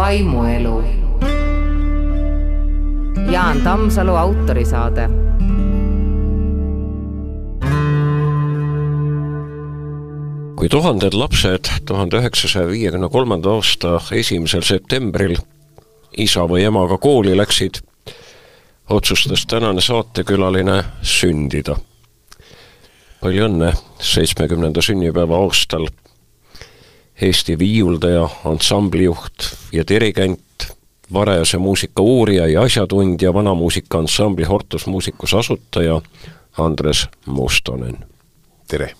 vaimuelu. Jaan Tammsalu autorisaade kui tuhanded lapsed tuhande üheksasaja viiekümne kolmanda aasta esimesel septembril isa või emaga kooli läksid, otsustas tänane saatekülaline sündida. palju õnne seitsmekümnenda sünnipäeva aastal Eesti viiuldaja, ansamblijuht ja dirigent, varajase muusika uurija ja asjatundja, vanamuusika ansambli Hortus Muusikus asutaja Andres Mustonen. tere!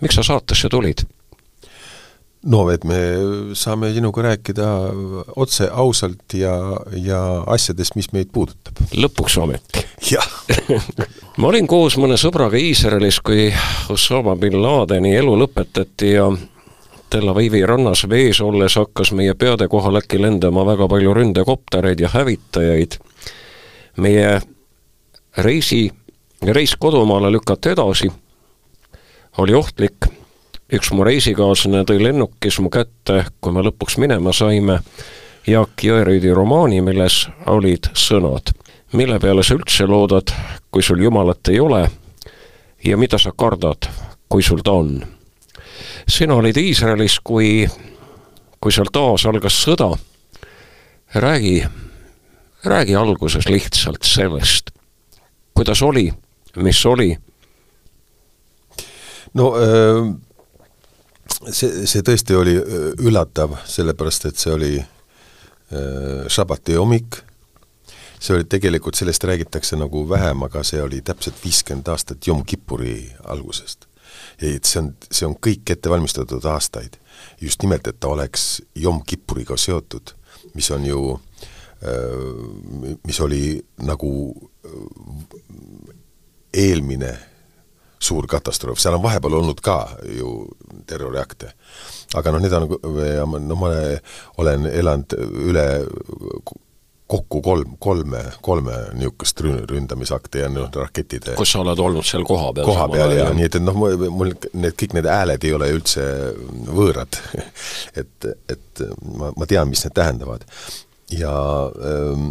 miks sa saatesse tulid? no et me saame sinuga rääkida otse, ausalt ja, ja asjadest, mis meid puudutab. lõpuks ometi. jah ma olin koos mõne sõbraga Iisraelis, kui Osama bin Ladeni elu lõpetati ja Tel Avivi rannas vees olles hakkas meie peade kohal äkki lendama väga palju ründekoptereid ja hävitajaid. meie reisi, reis kodumaale lükati edasi oli ohtlik. üks mu reisikaaslane tõi lennukis mu kätte, kui me lõpuks minema saime, Jaak Jõerüüdi romaani, milles olid sõnad. mille peale sa üldse loodad, kui sul Jumalat ei ole ja mida sa kardad, kui sul ta on? Sina olid Iisraelis, kui, kui seal taas algas sõda. räägi, räägi alguses lihtsalt sellest, kuidas oli, mis oli no see, see tõesti oli üllatav, sellepärast et see oli šabati hommik, see oli tegelikult, sellest räägitakse nagu vähem, aga see oli täpselt viiskümmend aastat Jom Kippuri algusest. Et see on, see on kõik ette valmistatud aastaid. just nimelt, et ta oleks Jom Kippuriga seotud, mis on ju, mis oli nagu eelmine suur katastroof, seal on vahepeal olnud ka ju terroriakte. aga noh, need on, no ma olen elanud üle kokku kolm, kolme, kolme niisugust ründamisakti ja noh, raketide kus sa oled olnud seal kohapeal? koha peal ja nii et, et noh, mul need, kõik need hääled ei ole üldse võõrad et, et ma, ma tean, mis need tähendavad. ja ähm,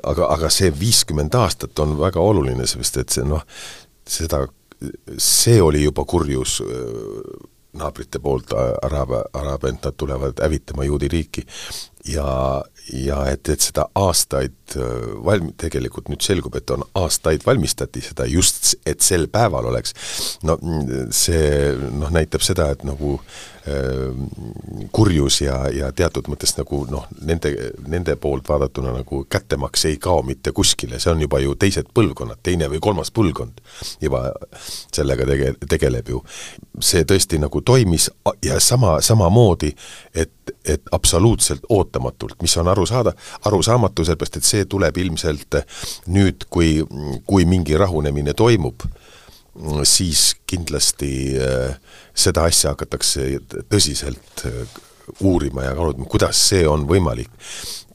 aga, aga see viiskümmend aastat on väga oluline, sest et see noh, seda, see oli juba kurjus äh, naabrite poolt, araabia, araabia, et nad tulevad hävitama juudi riiki ja, ja et, et seda aastaid äh, valm-, tegelikult nüüd selgub, et on aastaid valmistati seda just, et sel päeval oleks, no see noh, näitab seda, et nagu äh, kurjus ja, ja teatud mõttes nagu noh, nende, nende poolt vaadatuna nagu kättemaks ei kao mitte kuskile, see on juba ju teised põlvkonnad, teine või kolmas põlvkond juba sellega tege-, tegeleb ju. see tõesti nagu toimis ja sama, samamoodi, et, et absoluutselt oot-, ootamatult, mis on aru saada, arusaamatu, sellepärast et see tuleb ilmselt nüüd, kui, kui mingi rahunemine toimub, siis kindlasti äh, seda asja hakatakse tõsiselt äh, uurima ja kaaluma, kuidas see on võimalik.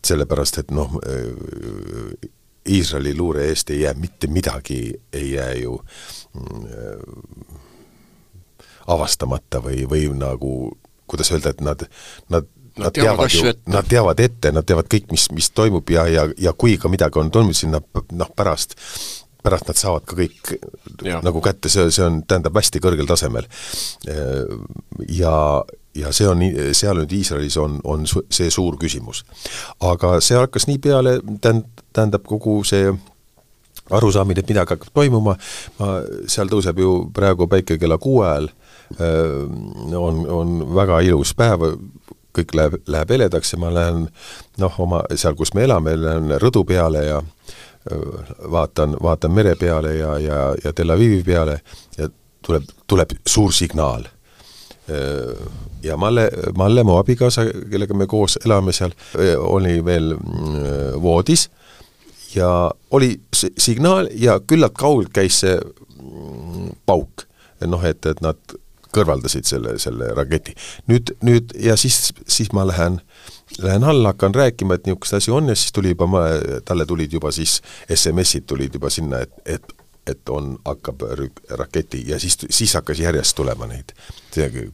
sellepärast, et noh, äh, Iisraeli luure eest ei jää mitte midagi, ei jää ju avastamata või, või nagu kuidas öelda, et nad, nad nad teavad ju, nad teavad ette, nad teavad kõik, mis, mis toimub ja, ja, ja kui ka midagi on toimunud, siis nad noh, pärast pärast nad saavad ka kõik ja. nagu kätte, see, see on, tähendab hästi kõrgel tasemel. Ja, ja see on, seal nüüd Iisraelis on, on see suur küsimus. aga see hakkas nii peale, tähend-, tähendab kogu see arusaamine, et midagi hakkab toimuma, ma, seal tõuseb ju praegu päike kella kuue ajal, on, on väga ilus päev, kõik läheb, läheb heledaks ja ma lähen noh, oma, seal, kus me elame, lähen rõdu peale ja vaatan, vaatan mere peale ja, ja, ja Tel Avivi peale ja tuleb, tuleb suur signaal. Ja Malle, Malle, mu abikaasa, kellega me koos elame seal, oli veel mm, voodis ja oli signaal ja küllalt kaugelt käis see mm, pauk. noh, et, et nad kõrvaldasid selle, selle raketi. nüüd, nüüd ja siis, siis ma lähen, lähen alla, hakkan rääkima, et niisugust asi on ja siis tuli juba, talle tulid juba siis SMS-id tulid juba sinna, et, et et on, hakkab raketi ja siis, siis hakkas järjest tulema neid.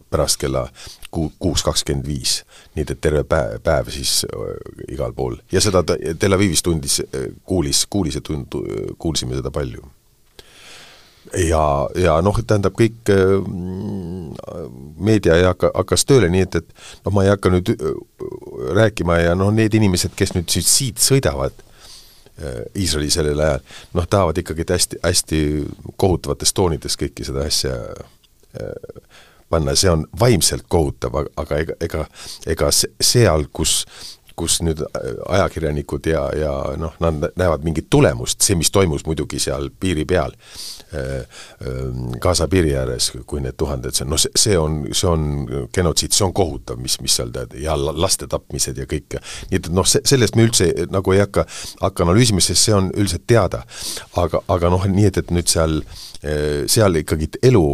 pärast kella ku-, kuus kakskümmend viis. nii et terve päev, päev siis äh, igal pool ja seda ta Tel Avivis tundis, kuulis, kuulis ja tund-, kuulsime seda palju ja, ja noh, tähendab kõik äh, meedia ei hakka, hakkas tööle, nii et, et noh, ma ei hakka nüüd äh, rääkima ja noh, need inimesed, kes nüüd siit, siit sõidavad äh, Iisraeli sellel ajal, noh, tahavad ikkagi hästi, hästi kohutavates toonides kõiki seda asja panna, see on vaimselt kohutav, aga ega, ega, ega seal, kus kus nüüd ajakirjanikud ja, ja noh, nad näevad mingit tulemust, see, mis toimus muidugi seal piiri peal, Äh, ähm, Gaza piiri ääres, kui need tuhanded, noh, see, see on, see on genotsiid, see on kohutav, mis, mis seal tead, ja laste tapmised ja kõik. nii et noh, see, sellest me üldse nagu ei hakka, hakka analüüsima, sest see on üldiselt teada. aga, aga noh, nii et, et nüüd seal, äh, seal ikkagi elu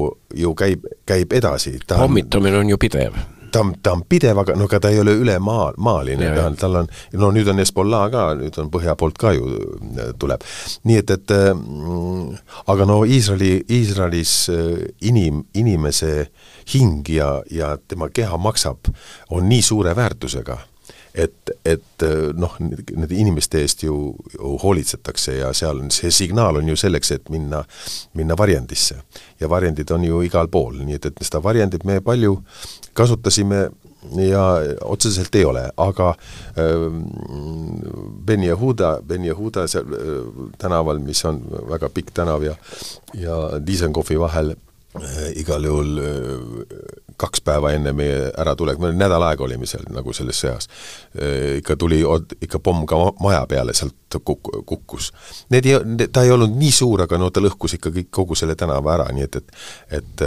ju käib, käib edasi. pommitamine on ju pidev ta on, ta on pidev, aga no aga ta ei ole ülemaaline, ta on, tal on, no nüüd on Hezbollah ka, nüüd on põhja poolt ka ju äh, tuleb. nii et, et mm, aga no Iisraeli, Iisraelis äh, inim, inimese hing ja, ja tema keha maksab, on nii suure väärtusega et, et noh, nende inimeste eest ju, ju hoolitsetakse ja seal on, see signaal on ju selleks, et minna, minna varjendisse. ja varjendid on ju igal pool, nii et, et seda varjendit me palju kasutasime ja otseselt ei ole, aga äh, Ben Yehuda, Ben Yehuda seal äh, tänaval, mis on väga pikk tänav ja ja Dizengovi vahel igal juhul kaks päeva enne meie äratulek, me nädal aega olime seal nagu selles sõjas, ikka tuli, ikka pomm ka maja peale sealt kuk-, kukkus. Need ei, ta ei olnud nii suur, aga no ta lõhkus ikka kõik, kogu selle tänava ära, nii et, et et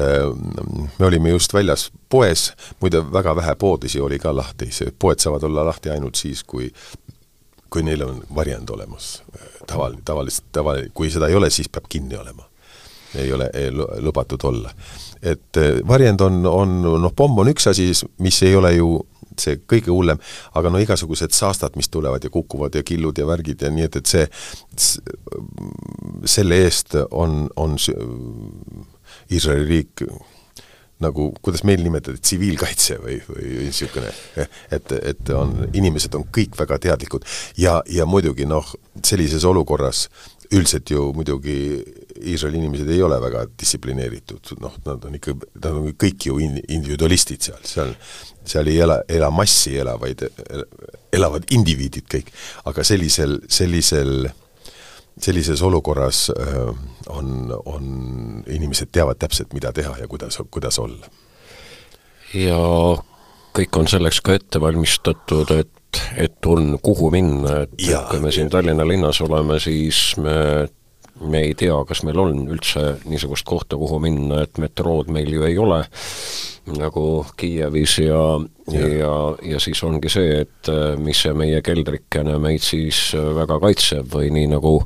me olime just väljas poes, muide väga vähe poodisi oli ka lahti, see, poed saavad olla lahti ainult siis, kui kui neil on varjend olemas, tavaline, tavaliselt, tavaline, kui seda ei ole, siis peab kinni olema. Ei ole ei lubatud olla. Et eh, varjend on, on noh, pomm on üks asi, mis ei ole ju see kõige hullem, aga no igasugused saastad, mis tulevad ja kukuvad ja killud ja värgid ja nii et, et see, selle eest on, on Iisraeli riik nagu, kuidas meil nimetada, tsiviilkaitse või, või niisugune, et, et on, inimesed on kõik väga teadlikud. Ja, ja muidugi noh, sellises olukorras üldiselt ju muidugi Iisraeli inimesed ei ole väga distsiplineeritud, noh, nad on ikka, nad on kõik ju in-, individualistid seal, seal seal ei ela, ela massi ela, vaid elavad indiviidid kõik. aga sellisel, sellisel, sellises olukorras äh, on, on, inimesed teavad täpselt, mida teha ja kuidas, kuidas olla. ja kõik on selleks ka ette valmistatud, et et on kuhu minna, et ja, kui me siin Tallinna linnas oleme, siis me me ei tea, kas meil on üldse niisugust kohta, kuhu minna, et metrood meil ju ei ole, nagu Kiievis ja, ja, ja, ja siis ongi see, et mis see meie keldrikene meid siis väga kaitseb või nii nagu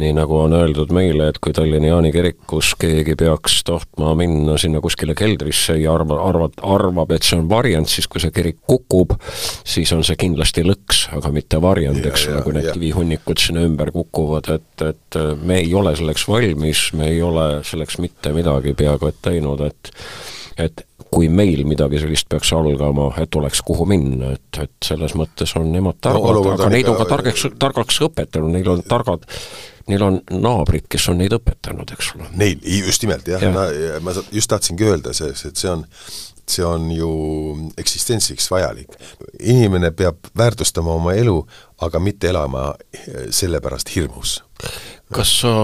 nii nagu on öeldud meile, et kui Tallinna Jaani kirikus keegi peaks tahtma minna sinna kuskile keldrisse ja arva, arvat-, arvab, et see on varjend, siis kui see kirik kukub, siis on see kindlasti lõks, aga mitte varjend, eks ole, kui need kivihunnikud sinna ümber kukuvad, et, et me ei ole selleks valmis, me ei ole selleks mitte midagi peaaegu et teinud, et et kui meil midagi sellist peaks algama, et oleks kuhu minna, et, et selles mõttes on nemad targad no,, aga neid on ka targaks, targaks õpetanud, neil on targad neil on naabrid, kes on neid õpetanud, eks ole. Neil, just nimelt jah ja., ma just tahtsingi öelda, see, et see on see on ju eksistentsiks vajalik. inimene peab väärtustama oma elu, aga mitte elama selle pärast hirmus. kas sa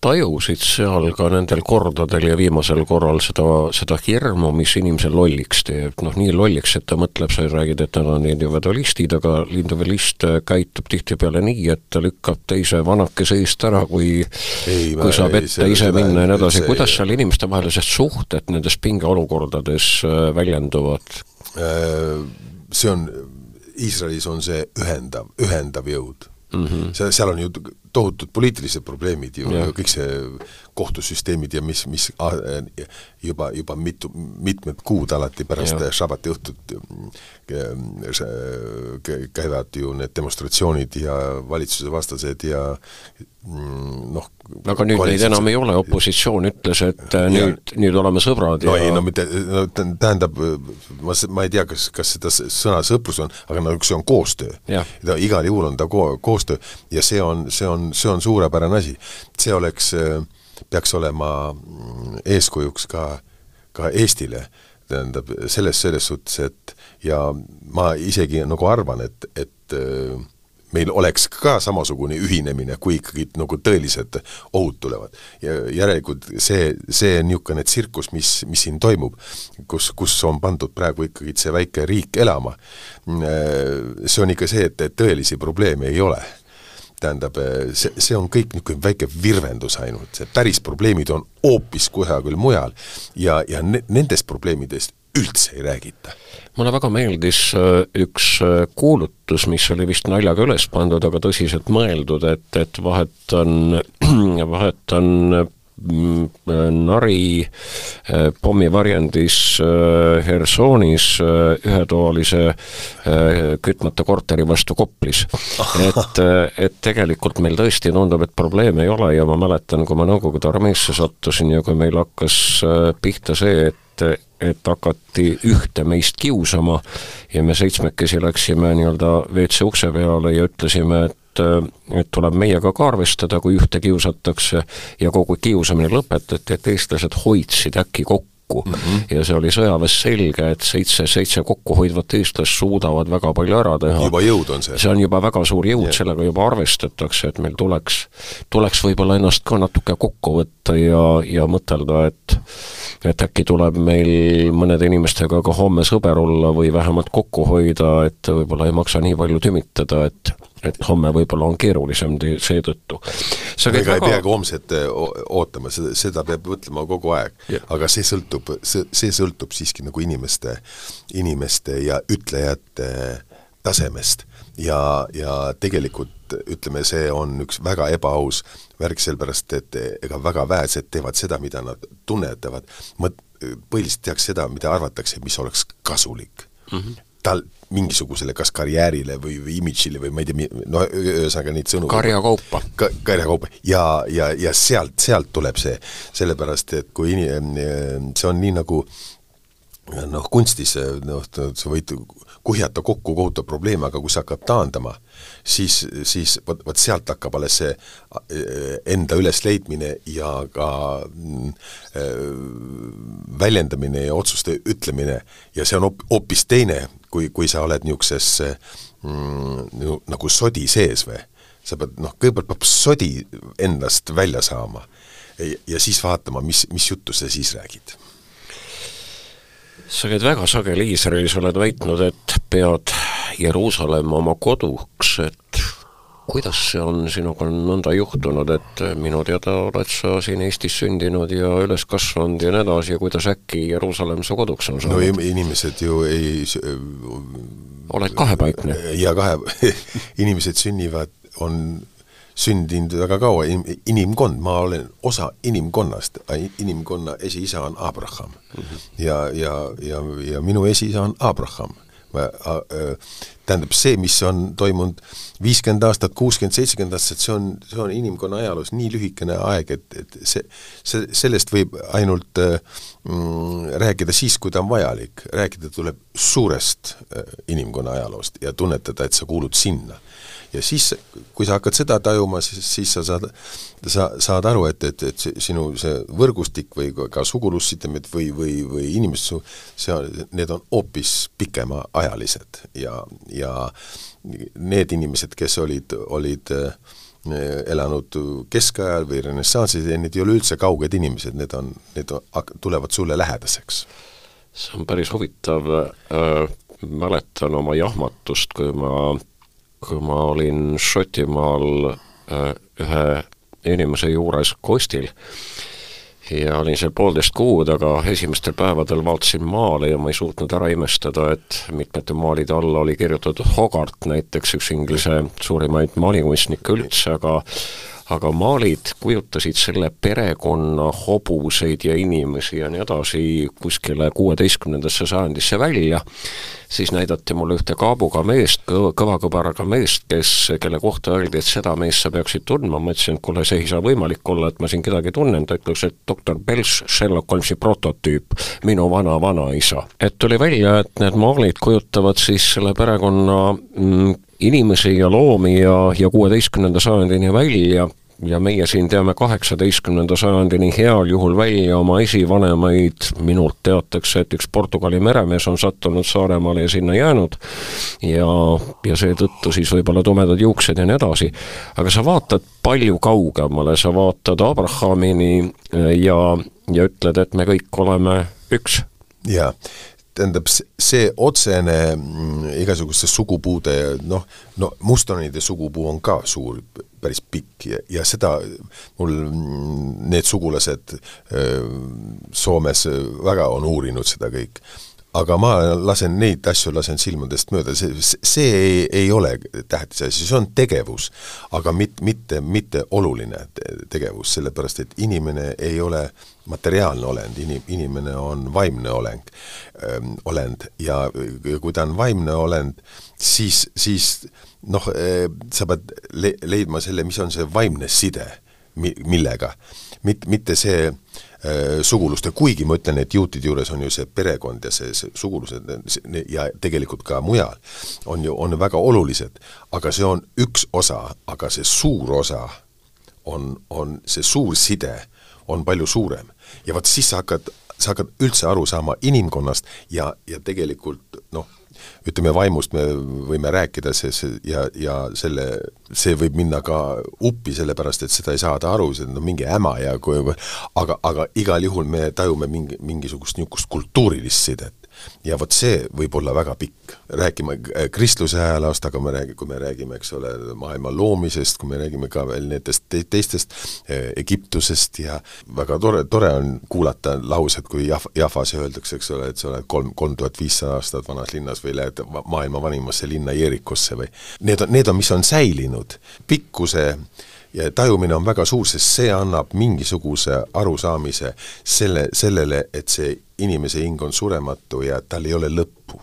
tajusid seal ka nendel kordadel ja viimasel korral seda, seda hirmu, mis inimese lolliks teeb, noh nii lolliks, et ta mõtleb, sa räägid, et nad on individualistid, aga individualist käitub tihtipeale nii, et ta lükkab teise vanakese eest ära, kui ei, kui saab ette see, ise minna ja nii edasi, kuidas seal inimestevahelised suhted nendes pingeolukordades äh, väljenduvad? Äh, see on, Iisraelis on see ühendav, ühendav jõud mm. -hmm. seal, seal on ju tohutud poliitilised probleemid ju, kõik see kohtusüsteemid ja mis, mis a, juba, juba mitu, mitmed kuud alati pärast šabati õhtut mm, kä- käivad ju need demonstratsioonid ja valitsuse vastased ja mm, noh aga nüüd neid enam ei ole, opositsioon ütles, et äh, nüüd, nüüd oleme sõbrad no ja ei, no mitte, no tä- tähendab, ma, ma ei tea, kas, kas seda sõna sõprus on, aga no see on koostöö. Ta igal juhul on ta ko-, koostöö ja see on, see on, see on suurepärane asi. see oleks, peaks olema mm, eeskujuks ka, ka Eestile, tähendab, selles, selles suhtes, et ja ma isegi nagu arvan, et, et äh, meil oleks ka samasugune ühinemine, kui ikkagi nagu tõelised ohud tulevad. ja järelikult see, see niisugune tsirkus, mis, mis siin toimub, kus, kus on pandud praegu ikkagi see väike riik elama, see on ikka see, et, et tõelisi probleeme ei ole tähendab, see, see on kõik niisugune väike virvendus ainult, see päris probleemid on hoopis kusagil mujal ja, ja ne-, nendest probleemidest üldse ei räägita. mulle väga meeldis äh, üks äh, kuulutus, mis oli vist naljaga üles pandud, aga tõsiselt mõeldud, et, et vahetan, vahetan mm, nari äh, pommivarjendis äh, Hersonis äh, ühetoalise kütmata korteri vastu Koplis. et, et tegelikult meil tõesti tundub, et probleeme ei ole ja ma mäletan, kui ma Nõukogude armeesse sattusin ja kui meil hakkas pihta see, et et hakati ühte meist kiusama ja me seitsmekesi läksime nii-öelda WC ukse peale ja ütlesime, et et tuleb meiega ka arvestada, kui ühte kiusatakse ja kogu kiusamine lõpetati, et eestlased hoidsid äkki kokku mm. -hmm. ja see oli sõjaväes selge, et seitse, seitse kokkuhoidvat eestlast suudavad väga palju ära teha. juba jõud on see. see on juba väga suur jõud yeah., sellega juba arvestatakse, et meil tuleks, tuleks võib-olla ennast ka natuke kokku võtta ja, ja mõtelda, et et äkki tuleb meil mõnede inimestega ka homme sõber olla või vähemalt kokku hoida, et võib-olla ei maksa nii palju tümitada, et et homme võib-olla on keerulisem seetõttu. ega väga... ei peagi homset ootama, seda, seda peab mõtlema kogu aeg yeah.. aga see sõltub, see, see sõltub siiski nagu inimeste, inimeste ja ütlejate tasemest. ja, ja tegelikult ütleme, see on üks väga ebaaus värk, sellepärast et ega väga vähesed teevad seda, mida nad tunnetavad, mõt-, põhiliselt tehakse seda, mida arvatakse, mis oleks kasulik mm. -hmm. tal mingisugusele kas karjäärile või, või imidžile või ma ei tea, no ühesõnaga neid sõnu karjakaupa. Ka,. karjakaupa. Ja, ja, ja sealt, sealt tuleb see, sellepärast et kui in-, see on nii nagu noh, kunstis noh, sa võid kuhjata kokku kohutav probleem, aga kui see hakkab taandama, siis, siis vot, vot sealt hakkab alles see enda ülesleidmine ja ka väljendamine ja otsuste ütlemine. Ja see on hoopis teine, kui, kui sa oled niisuguses mm, nagu sodi sees või. sa pead noh, kõigepealt peab sodi endast välja saama ja, ja siis vaatama, mis, mis juttu sa siis räägid sa oled väga sageli Iisraelis, oled väitnud, et pead Jeruusalemma oma koduks, et kuidas see on sinuga nõnda juhtunud, et minu teada oled sa siin Eestis sündinud ja üles kasvanud ja nii edasi ja kuidas äkki Jeruusalemm su koduks on saanud? no inimesed ju ei oled kahepaikne? ja kahe inimesed sünnivad, on sündinud väga kaua, inimkond, ma olen osa inimkonnast, inimkonna esiisa on Abraham mm. -hmm. ja, ja, ja, ja minu esiisa on Abraham. Tähendab, see, mis on toimunud viiskümmend aastat, kuuskümmend, seitsekümmend aastat, see on, see on inimkonna ajaloos nii lühikene aeg, et, et see, see, sellest võib ainult mm, rääkida siis, kui ta on vajalik. rääkida tuleb suurest inimkonna ajaloost ja tunnetada, et sa kuulud sinna ja siis, kui sa hakkad seda tajuma, siis, siis sa saad, sa saad aru, et, et, et see, sinu see võrgustik või ka sugulussidemed või, või, või inimesed, see need on hoopis pikemaajalised ja, ja need inimesed, kes olid, olid elanud keskajal või renessansis, need ei ole üldse kauged inimesed, need on, need on, tulevad sulle lähedaseks. see on päris huvitav äh,, mäletan oma jahmatust, kui ma kui ma olin Šotimaal äh, ühe inimese juures kostil ja olin seal poolteist kuud, aga esimestel päevadel vaatasin maale ja ma ei suutnud ära imestada, et mitmete maalide alla oli kirjutatud Hogarth näiteks, üks Inglise suurimaid maalikunstnikke üldse, aga aga maalid kujutasid selle perekonna hobuseid ja inimesi ja nii edasi kuskile kuueteistkümnendasse sajandisse välja, siis näidati mulle ühte kaabuga meest, kõva kõbaraga meest, kes, kelle kohta öeldi, et seda meest sa peaksid tundma, ma ütlesin, et kuule, see ei saa võimalik olla, et ma siin kedagi tunnen, ta ütles, et doktor Belš, Sherlock Holmesi prototüüp, minu vana-vanaisa. et tuli välja, et need maalid kujutavad siis selle perekonna mm, inimesi ja loomi ja, ja kuueteistkümnenda sajandini välja ja meie siin teame kaheksateistkümnenda sajandini heal juhul välja oma esivanemaid, minult teatakse, et üks Portugali meremees on sattunud Saaremaale ja sinna jäänud ja, ja seetõttu siis võib-olla tumedad juuksed ja nii edasi. aga sa vaatad palju kaugemale, sa vaatad Abrahamini ja, ja ütled, et me kõik oleme üks. jaa, tähendab, see otsene mm, igasuguste sugupuude, noh, no mustonide sugupuu on ka suur, päris pikk ja, ja seda mul mm, need sugulased Soomes väga on uurinud seda kõik aga ma lasen neid asju, lasen silmadest mööda, see, see ei, ei ole tähtis asi, see on tegevus, aga mit-, mitte, mitte oluline tegevus, sellepärast et inimene ei ole materiaalne olend, ini-, inimene on vaimne oleng, olend ja kui ta on vaimne olend, siis, siis noh, sa pead le-, leidma selle, mis on see vaimne side, mi-, millega. Mit-, mitte see äh, Äh, suguluste, kuigi ma ütlen, et juutide juures on ju see perekond ja see, see sugulused ja tegelikult ka mujal, on ju, on väga olulised, aga see on üks osa, aga see suur osa on, on, see suur side on palju suurem. ja vot siis sa hakkad, sa hakkad üldse aru saama inimkonnast ja, ja tegelikult noh, ütleme, vaimust me võime rääkida, see, see ja, ja selle, see võib minna ka uppi, sellepärast et seda ei saada aru, see on mingi häma ja kui aga, aga igal juhul me tajume mingi, mingisugust niisugust kultuurilist sidet ja vot see võib olla väga pikk, räägime äh, kristluse ajaloost, aga me räägi-, kui me räägime, eks ole, maailma loomisest, kui me räägime ka veel nendest te teistest äh, Egiptusest ja väga tore, tore on kuulata laused, kui Jaf-, Jafas öeldakse, eks ole, et sa oled kolm, kolm tuhat viissada aastat vanas linnas või lähed maailma vanimasse linna Jeerikosse või need on, need on, mis on säilinud, pikkuse ja tajumine on väga suur, sest see annab mingisuguse arusaamise selle, sellele, et see inimese hing on surematu ja tal ei ole lõppu.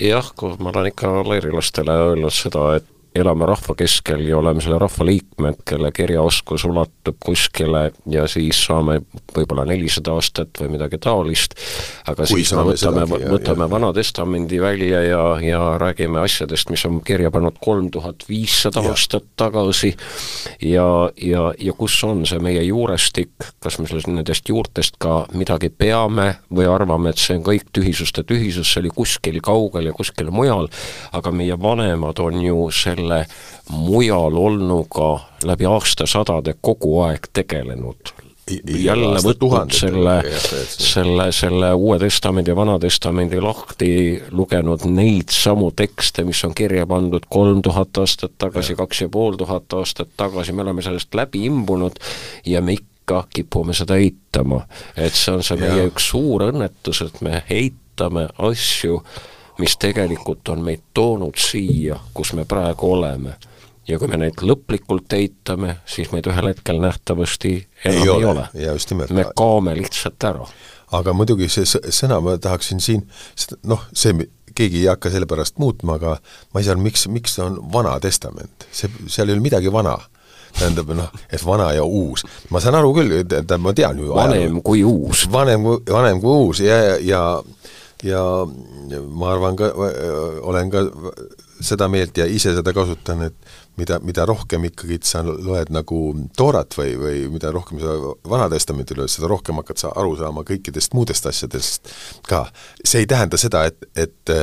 jah, kui ma olen ikka leirilastele öelnud seda, et elame rahva keskel ja oleme selle rahva liikmed, kelle kirjaoskus ulatub kuskile ja siis saame võib-olla nelisada aastat või midagi taolist, aga Kui siis me võtame, võtame Vana Testamendi välja ja, ja räägime asjadest, mis on kirja pannud kolm tuhat viissada aastat tagasi ja, ja, ja kus on see meie juurestik, kas me sellest, nendest juurtest ka midagi peame või arvame, et see on kõik tühisuste tühisus, see oli kuskil kaugel ja kuskil mujal, aga meie vanemad on ju selle selle mujal olnuga läbi aastasadade kogu aeg tegelenud. Jälle võtnud selle, selle, selle Uue Testamendi ja Vana Testamendi lahti, lugenud neid samu tekste, mis on kirja pandud kolm tuhat aastat tagasi, kaks ja pool tuhat aastat tagasi, me oleme sellest läbi imbunud ja me ikka kipume seda eitama. et see on see meie üks suur õnnetus, et me eitame asju mis tegelikult on meid toonud siia, kus me praegu oleme. ja kui me neid lõplikult eitame, siis meid ühel hetkel nähtavasti enam ei, ei ole, ole.. me kaome lihtsalt ära. aga muidugi see sõna, ma tahaksin siin, noh, see keegi ei hakka selle pärast muutma, aga ma ei saa aru, miks, miks on Vana Testament, see, seal ei ole midagi vana tähendab noh, et vana ja uus. ma saan aru küll, tähendab, ma tean ju vanem ajalugu. kui uus. vanem, vanem kui uus ja, ja, ja ja ma arvan ka, olen ka seda meelt ja ise seda kasutan, et mida, mida rohkem ikkagi sa loed nagu Toorat või, või mida rohkem sa Vana Testamenti loed, seda rohkem hakkad sa aru saama kõikidest muudest asjadest ka. see ei tähenda seda, et, et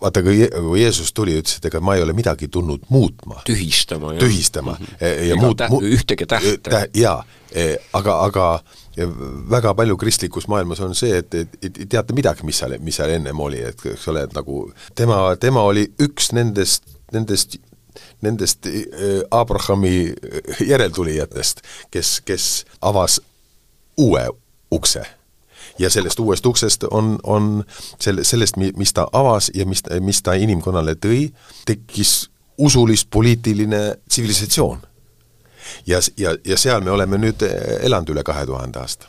vaata, kui, kui Jeesus tuli, ütles, et ega ma ei ole midagi tulnud muutma. tühistama. tühistama mm. -hmm. ja muud, ühtegi tähte täh,. jaa, e, aga, aga väga palju kristlikus maailmas on see, et, et, et ei teata midagi, mis seal, mis seal ennem oli, et eks ole, et nagu tema, tema oli üks nendest, nendest nendest Abrahami järeltulijatest, kes, kes avas uue ukse. Ja sellest uuest uksest on, on selle, sellest, mis ta avas ja mis, mis ta inimkonnale tõi, tekkis usulis-poliitiline tsivilisatsioon ja, ja, ja seal me oleme nüüd eh, elanud üle kahe tuhande aasta.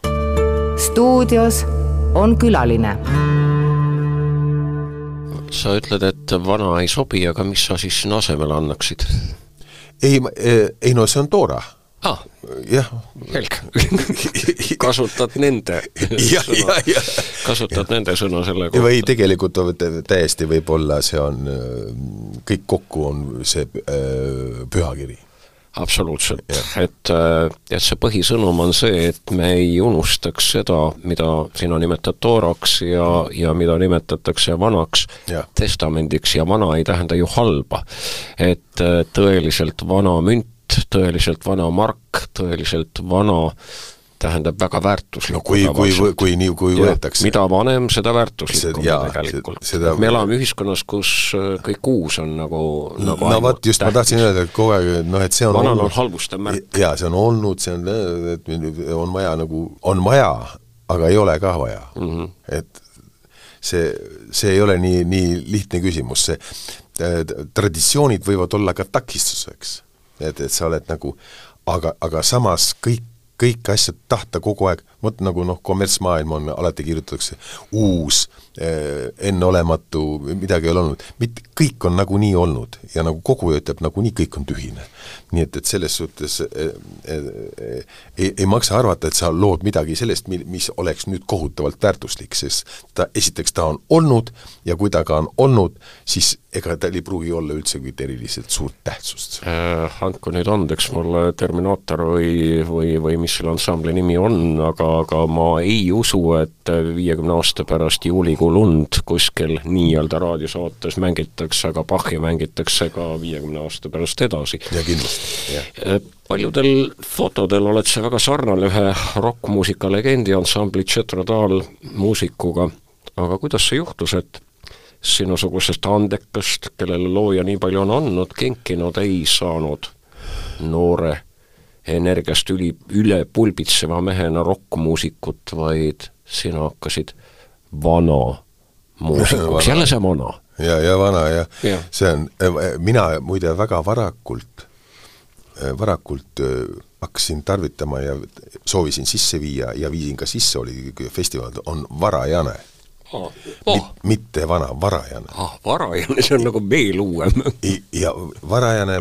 stuudios on külaline. sa ütled, et vana ei sobi, aga mis sa siis sinna asemele annaksid? ei, ei no see on toora ah, jah. selge kasutad nende ja, ja, ja. kasutad ja. nende sõna selle kohta. või tegelikult täiesti võib-olla see on, kõik kokku on see äh, pühakiri absoluutselt, et, äh, et see põhisõnum on see, et me ei unustaks seda, mida sina nimetad tooraks ja, ja mida nimetatakse vanaks ja. testamendiks ja vana ei tähenda ju halba. et äh, tõeliselt vana münt tõeliselt vana mark, tõeliselt vana tähendab väga väärtuslikku no kui, kui, kui, kui nii, kui võetakse. mida vanem, seda väärtuslikum jaa, tegelikult. Seda... me elame ühiskonnas, kus äh, kõik uus on nagu, nagu no vot, just, ma tahtsin öelda, et kogu aeg, noh, et see on vanal on halvustav märk. jaa, see on olnud, see on, et on vaja nagu, on vaja, aga ei ole ka vaja mm. -hmm. et see, see ei ole nii, nii lihtne küsimus, see äh, traditsioonid võivad olla ka takistuseks et, et sa oled nagu, aga, aga samas kõik, kõiki asju tahta kogu aeg, vot nagu noh, kommertsmaailm on, alati kirjutatakse uus eh,, enneolematu, midagi ei ole olnud, mitte kõik on nagunii olnud ja nagu koguja ütleb, nagunii kõik on tühine. nii et, et selles suhtes eh, eh, ei, ei maksa arvata, et sa lood midagi sellest, mis oleks nüüd kohutavalt väärtuslik, sest ta, esiteks ta on olnud ja kui ta ka on olnud, siis ega tal ei pruugi olla üldse mingit eriliselt suurt tähtsust äh,. Andku nüüd andeks mulle Terminaator või, või, või mis selle ansambli nimi on, aga, aga ma ei usu, et viiekümne aasta pärast juulikuu lund kuskil nii-öelda raadiosaates mängitakse, aga Bachi mängitakse ka viiekümne aasta pärast edasi. ja kindlasti, jah äh, paljudel fotodel oled sa väga sarnane ühe rokkmuusika legendi ansambli Tšetrodal muusikuga, aga kuidas see juhtus, et sinusugusest andekast, kellele looja nii palju on andnud, kinkinud ei saanud noore energiast üli, üle pulbitseva mehena rokkmuusikut, vaid sina hakkasid vana muusikuks, jälle see vana. ja, ja vana ja, ja. see on, mina muide väga varakult, varakult hakkasin tarvitama ja soovisin sisse viia ja viisin ka sisse, oli festival, on varajane oh. Oh. mitte vana, varajane. ah, varajane, see on nagu veel uuem ja varajane,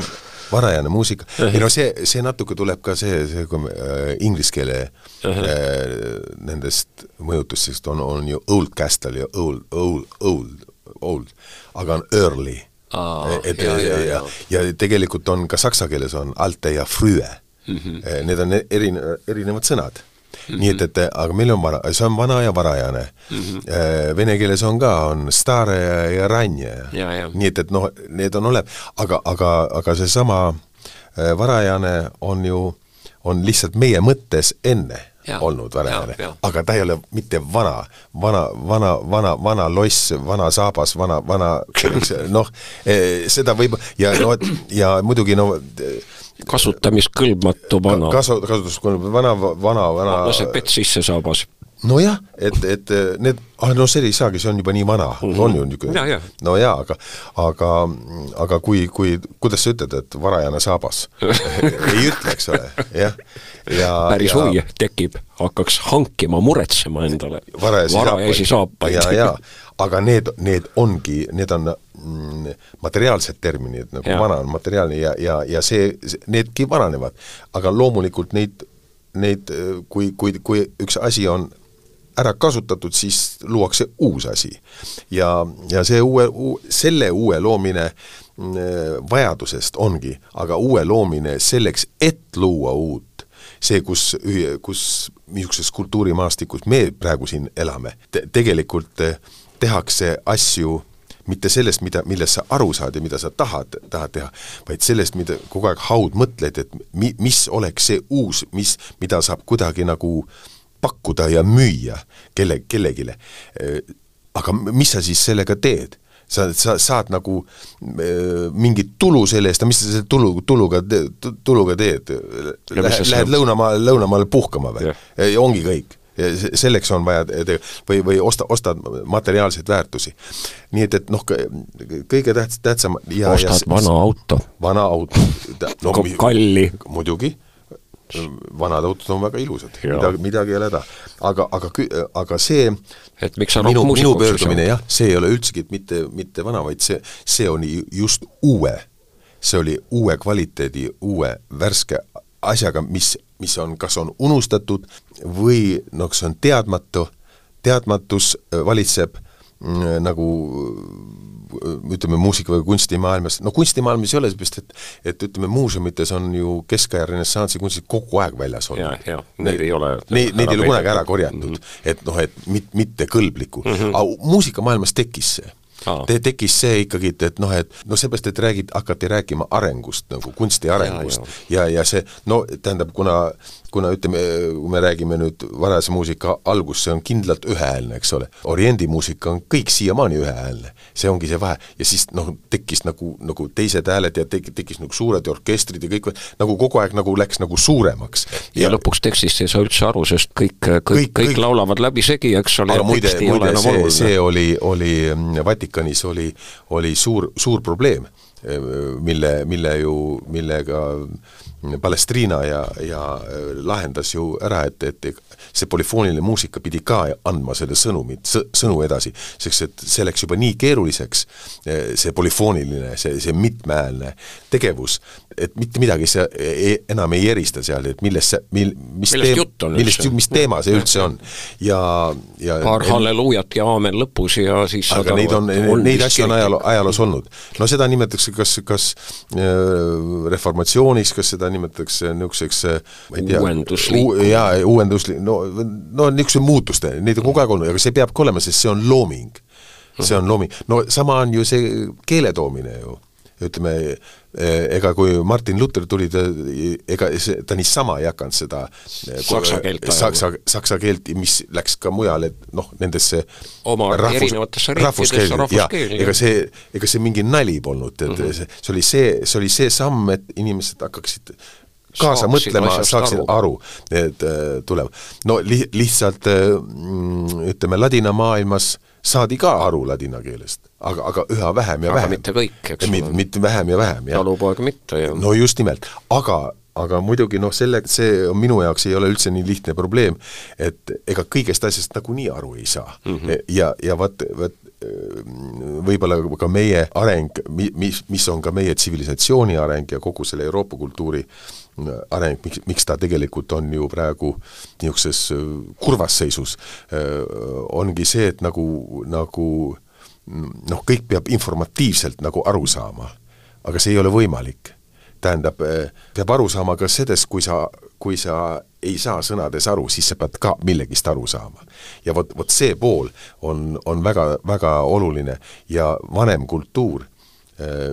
varajane muusika uh, -huh. ei no see, see natuke tuleb ka see, see kui me äh, inglise keele uh -huh. äh, nendest mõjutustest on, on ju Old Castle ja Old, Old, Old, Old, aga on Early ah,. et ja, ja, ja, ja, tegelikult on ka saksa keeles on Alte ja Frühe mm. -hmm. Need on erine-, erinevad sõnad -hmm. nii et, et aga meil on vana, see on vana ja varajane mm. -hmm. Vene keeles on ka, on stare ja, ja ranje. nii et, et noh, need on ole-, aga, aga, aga seesama äh, varajane on ju, on lihtsalt meie mõttes enne ja, olnud varajane, aga ta ei ole mitte vana, vana, vana, vana, vana loss, vana saabas, vana, vana noh, eh, seda võib ja no ja muidugi no kasutamiskõlbmatu vana. kasu-, kasutuskõlbmatu vana, vana, vana laseb vett sisse saabas. Nojah, et, et need, ah no see ei saagi, see on juba nii vana mm, -hmm. on ju niisugune. no jaa, aga, aga, aga kui, kui, kuidas sa ütled, et varajane saabas ei ütle, eks ole, jah. ja päris ja, huvi tekib, hakkaks hankima, muretsema endale varajasi, varajasi saapaid. ja, ja aga need, need ongi, need on mm, materiaalsed terminid, nagu ja. vana on materiaalne ja, ja, ja see, needki vananevad. aga loomulikult neid, neid, kui, kui, kui üks asi on ära kasutatud, siis luuakse uus asi. ja, ja see uue, selle uue loomine mm, vajadusest ongi, aga uue loomine selleks, et luua uut, see, kus, kus niisuguses kultuurimaastikus me praegu siin elame te, tegelikult äh, tehakse asju mitte sellest, mida, millest sa aru saad ja mida sa tahad, tahad teha, vaid sellest, mida kogu aeg haud mõtled, et mi-, mis oleks see uus, mis, mida saab kuidagi nagu pakkuda ja müüa kelle, kellelegi. aga mis sa siis sellega teed? sa, sa saad nagu mingit tulu selle eest, mis sa selle tulu, tuluga, tuluga teed? Lähed, lähed lõunamaale, lõunamaale puhkama või? ongi kõik selleks on vaja te-, või, või osta, ostad materiaalseid väärtusi. nii et, et noh, kõige tähts-, tähtsam ja ostad ja, vana auto. vana auto. No, kalli. muidugi vanad autod on väga ilusad, midagi, midagi ei ole häda. aga, aga, aga see et miks sa minu, minu pöördumine jah, see ei ole üldsegi mitte, mitte vana, vaid see, see oli just uue, see oli uue kvaliteedi, uue värske asjaga, mis, mis on, kas on unustatud või noh, kas on teadmatu, teadmatus äh, valitseb mm, nagu ütleme, muusika- või kunstimaailmas, no kunstimaailmas ei ole, seepärast et et ütleme, muuseumites on ju keskaja renessansi kunstid kogu aeg väljas olnud. Neid ei ole Neid, neid ei ole kunagi ära korjatud mm, -hmm. et noh, et mit, mitte kõlblikku mm. -hmm. aga muusikamaailmas tekkis see. Te, tekkis see ikkagi, et, et noh, et no seepärast, et räägid, hakati rääkima arengust, nagu kunsti arengust ja, ja, ja see, no tähendab, kuna kuna ütleme, kui me räägime nüüd varase muusika algus, see on kindlalt ühehäälne, eks ole. Oriendi muusika on kõik siiamaani ühehäälne. see ongi see vahe. ja siis noh, tekkis nagu, nagu teised hääled ja tek-, tekkis nagu suured orkestrid ja kõik, nagu kogu aeg nagu läks nagu suuremaks. ja, ja lõpuks tekstist ei saa üldse aru, sest kõik, kõik, kõik, Kõik- kõik laulavad läbisegi, eks ole, aga muide, muide see, see oli, oli mm, Vatikanis oli, oli suur, suur probleem, mille, mille ju, millega Palestriina ja, ja äh, lahendas ju ära, et, et see polüfooniline muusika pidi ka andma selle sõnumit, sõnu edasi, sest et see läks juba nii keeruliseks, see polüfooniline, see, see mitmehäälne tegevus, et mitte midagi see ei, enam ei erista seal, et millest see, mil-, mis Millest teem- millest, mis teema see üldse on. ja, ja paar halleluujat ja aamen lõpus ja siis aga neid on, neid asju on ajaloo, ajaloos olnud. no seda nimetatakse kas, kas äh, reformatsioonis, kas seda nimetatakse niisuguseks äh, ma ei tea, jaa, uuenduslik, no, no niisuguse muutuste, neid on kogu aeg olnud, aga see peabki olema, sest see on looming. see on looming, no sama on ju see keele toomine ju ütleme, ega kui Martin Luther tuli, ta, ega see, ta niisama ei hakanud seda Saksa keelt ajama. saksa, saksa keelt, mis läks ka mujale, noh, nendesse Oma erinevatesse riikidesse rahvuskeeli, ega see, ega see mingi nali polnud, et mm -hmm. see, see oli see, see oli see samm, et inimesed hakkaksid kaasa Saaksid mõtlema, saaksid aru. aru, et äh, tuleb. no li-, lihtsalt äh, mm, ütleme, ladina maailmas saadi ka aru ladina keelest, aga, aga üha vähem ja Aga vähem. mitte kõik, eks ole. mitte, vähem ja vähem, jah. talupoeg mitte ju. no just nimelt, aga aga muidugi noh, selle, see on minu jaoks ei ole üldse nii lihtne probleem, et ega kõigest asjast nagunii aru ei saa mm. -hmm. ja, ja vaat, vaat võib-olla ka meie areng, mi-, mis, mis on ka meie tsivilisatsiooni areng ja kogu selle Euroopa kultuuri areng, miks, miks ta tegelikult on ju praegu niisuguses äh, kurvas seisus, ongi see, et nagu, nagu noh, kõik peab informatiivselt nagu aru saama. aga see ei ole võimalik tähendab, peab aru saama ka sellest, kui sa, kui sa ei saa sõnades aru, siis sa pead ka millegist aru saama. ja vot, vot see pool on, on väga, väga oluline ja vanem kultuur,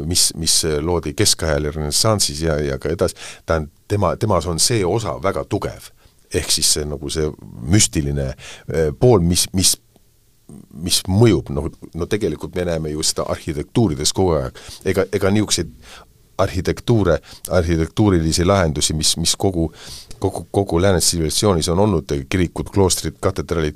mis, mis loodi keskajal ja renessansis ja, ja ka edasi, tähendab, tema, temas on see osa väga tugev. ehk siis see nagu see müstiline eh, pool, mis, mis mis mõjub, noh, no tegelikult me näeme ju seda arhitektuurides kogu aeg, ega, ega niisuguseid arhitektuure, arhitektuurilisi lahendusi, mis, mis kogu, kogu, kogu lääne tsivilisatsioonis on olnud, kirikud, kloostrid, katedralid,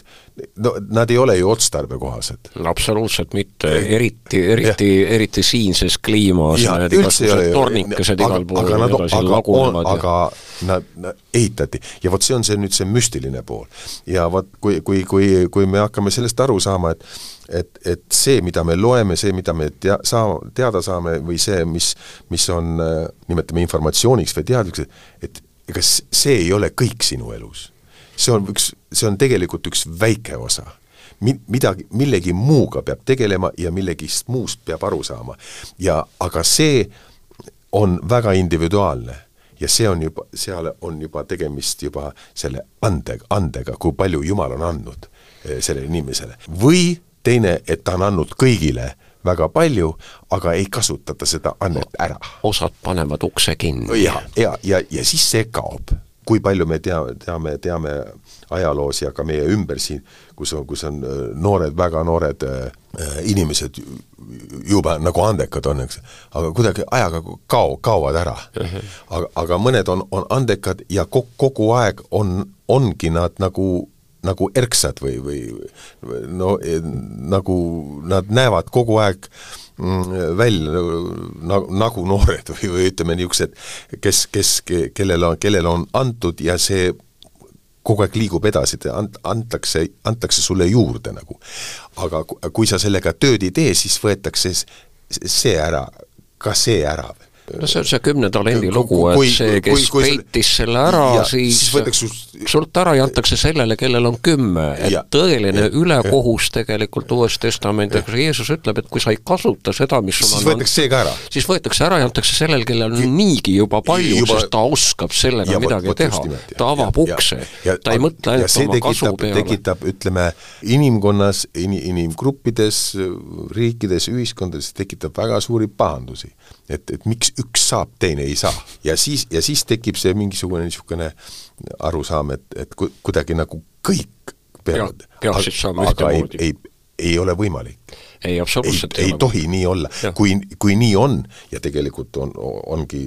no nad ei ole ju otstarbekohased. absoluutselt mitte, eriti, eriti, eriti siinses kliimas, need igasugused tornikesed aga- igal pool aga nad- edasi aga lagunevad aga nad, nad ehitati. Ja vot see on see nüüd see müstiline pool. ja vot kui, kui, kui, kui me hakkame sellest aru saama, et et, et see, mida me loeme, see, mida me tea-, saa-, teada saame või see, mis, mis on, äh, nimetame informatsiooniks või teadmiseks, et ega see ei ole kõik sinu elus. see on üks, see on tegelikult üks väike osa mi-, midagi, millegi muuga peab tegelema ja millegist muust peab aru saama. ja aga see on väga individuaalne ja see on juba, seal on juba tegemist juba selle andega, andega, kui palju Jumal on andnud eh, sellele inimesele. või teine, et ta on andnud kõigile väga palju, aga ei kasutata seda annet ära osad panevad ukse kinni. ja, ja, ja, ja siis see kaob. kui palju me tea, teame, teame ajaloos ja ka meie ümber siin, kus on, kus on äh, noored, väga noored äh, inimesed jube nagu andekad on, eks, aga kuidagi ajaga kao, kaovad ära. aga, aga mõned on, on andekad ja kogu, kogu aeg on, ongi nad nagu nagu erksad või, või no e, nagu nad näevad kogu aeg mm, välja nagu, nagu noored või, või ütleme, niisugused, kes, kes, kellel on, kellele on antud ja see kogu aeg liigub edasi, ant-, antakse, antakse sulle juurde nagu. aga kui sa sellega tööd ei tee, siis võetakse see ära, ka see ära või no see on see kümne talendi lugu, et see, kes kui, kui peitis selle ära, siis, siis sult ära ja antakse sellele, kellel on kümme, et ja, tõeline ja, ülekohus ja. tegelikult Uues Testamendis, Jeesus ütleb, et kui sa ei kasuta seda, mis sul siis on võetakse see ka ära. siis võetakse ära ja antakse sellele, kellel on niigi juba palju, sest ta oskab sellega ja, midagi võt, teha. ta avab ja, ukse, ta ei mõtle ainult oma tekitab, kasu peale. tekitab, ütleme, inimkonnas in,, inimgruppides, riikides, ühiskondades tekitab väga suuri pahandusi et, et miks üks saab, teine ei saa. ja siis, ja siis tekib see mingisugune niisugune arusaam, et, et ku-, kuidagi nagu kõik peavad, aga ei, ei, ei ole võimalik ei, absoluutselt ei, ei, ei tohi nii olla. kui, kui nii on ja tegelikult on, ongi,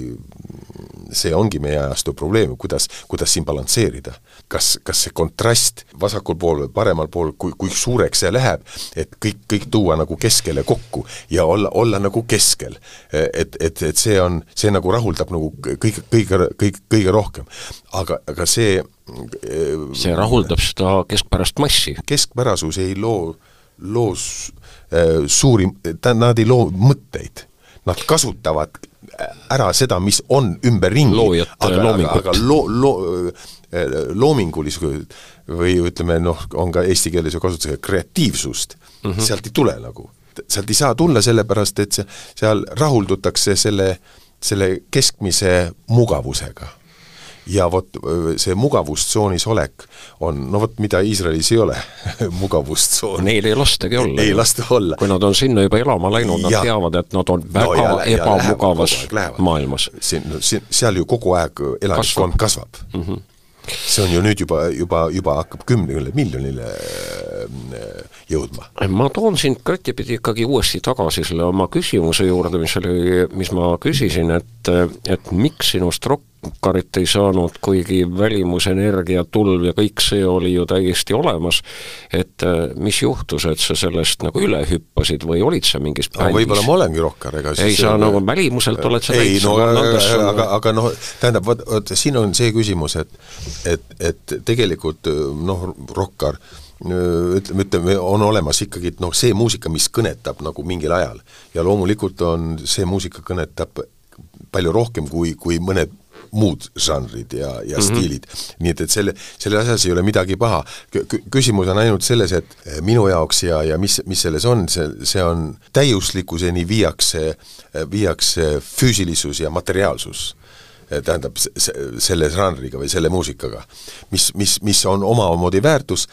see ongi meie ajastu probleem, kuidas, kuidas siin balansseerida. kas, kas see kontrast vasakul pool või paremal pool, kui, kui suureks see läheb, et kõik, kõik tuua nagu keskele kokku ja olla, olla nagu keskel. et, et, et see on, see nagu rahuldab nagu kõige, kõige, kõige, kõige rohkem. aga, aga see see rahuldab seda keskpärast massi. keskpärasus ei loo, loos Äh, suuri, nad ei loo mõtteid, nad kasutavad ära seda, mis on ümberringi, aga, aga, aga loo-, loo-, äh, loomingulisus või ütleme noh, on ka eesti keeles ju kasutusega kreatiivsust mm, -hmm. sealt ei tule nagu. sealt ei saa tulla, sellepärast et see, seal rahuldutakse selle, selle keskmise mugavusega ja vot see mugavustsoonis olek on, no vot, mida Iisraelis ei ole mugavustsoon. Neil ei lastagi olla. ei lasta olla. kui nad on sinna juba elama läinud, nad ja. teavad, et nad on väga no, ja, ebamugavas ja maailmas. siin, siin, seal ju kogu aeg elanikkond kasvab, kasvab.. Mm -hmm see on ju nüüd juba, juba, juba hakkab kümnele miljonile jõudma. ma toon sind kõttipidi ikkagi uuesti tagasi selle oma küsimuse juurde, mis oli, mis ma küsisin, et, et miks sinust rokkarit ei saanud, kuigi välimusenergia, tulv ja kõik see oli ju täiesti olemas, et mis juhtus, et sa sellest nagu üle hüppasid või olid sa mingis bändis no,? võib-olla ma olengi rokkar, ega siis ei, sa nagu välimuselt oled sa ei, no aga, aga, aga noh, tähendab, vot, vot siin on see küsimus, et et, et tegelikult noh, rokkar ütleme, ütleme, on olemas ikkagi noh, see muusika, mis kõnetab nagu mingil ajal. ja loomulikult on, see muusika kõnetab palju rohkem kui, kui mõned muud žanrid ja, ja mm -hmm. stiilid. nii et, et selle, selle asjas ei ole midagi paha. Küsimus on ainult selles, et minu jaoks ja, ja mis, mis selles on, see, see on täiuslikkuseni viiakse, viiakse füüsilisus ja materiaalsus Eh, tähendab, selle žanriga või selle muusikaga, mis, mis, mis on omamoodi väärtus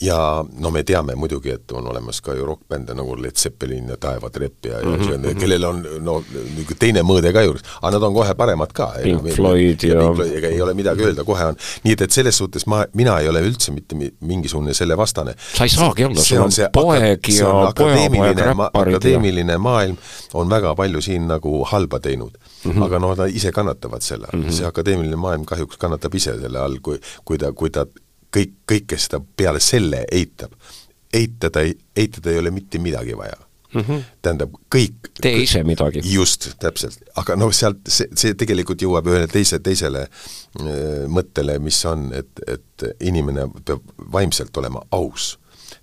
ja no me teame muidugi, et on olemas ka ju rokkbände nagu Led Zeppelin ja Taevatrepp ja mm, -hmm. ja kellel on no niisugune teine mõõde ka juures, aga nad on kohe paremad ka. Pink Floyd ja, ja ega ei ole midagi öelda, kohe on, nii et, et selles suhtes ma, mina ei ole üldse mitte mingisugune selle vastane. sa ei saagi olla, sul on poeg ja pojapoeg räpparid akadeemiline maailm on väga palju siin nagu halba teinud mm. -hmm. aga no nad ise kannatavad selle all mm, -hmm. see akadeemiline maailm kahjuks kannatab ise selle all, kui, kui ta, kui ta kõik, kõike seda peale selle eitab. eitada, eitada ei ole mitte midagi vaja mm. -hmm. tähendab, kõik tee ise midagi. just, täpselt, aga noh, sealt see, see tegelikult jõuab ühele teise, teisele äh, mõttele, mis on, et, et inimene peab vaimselt olema aus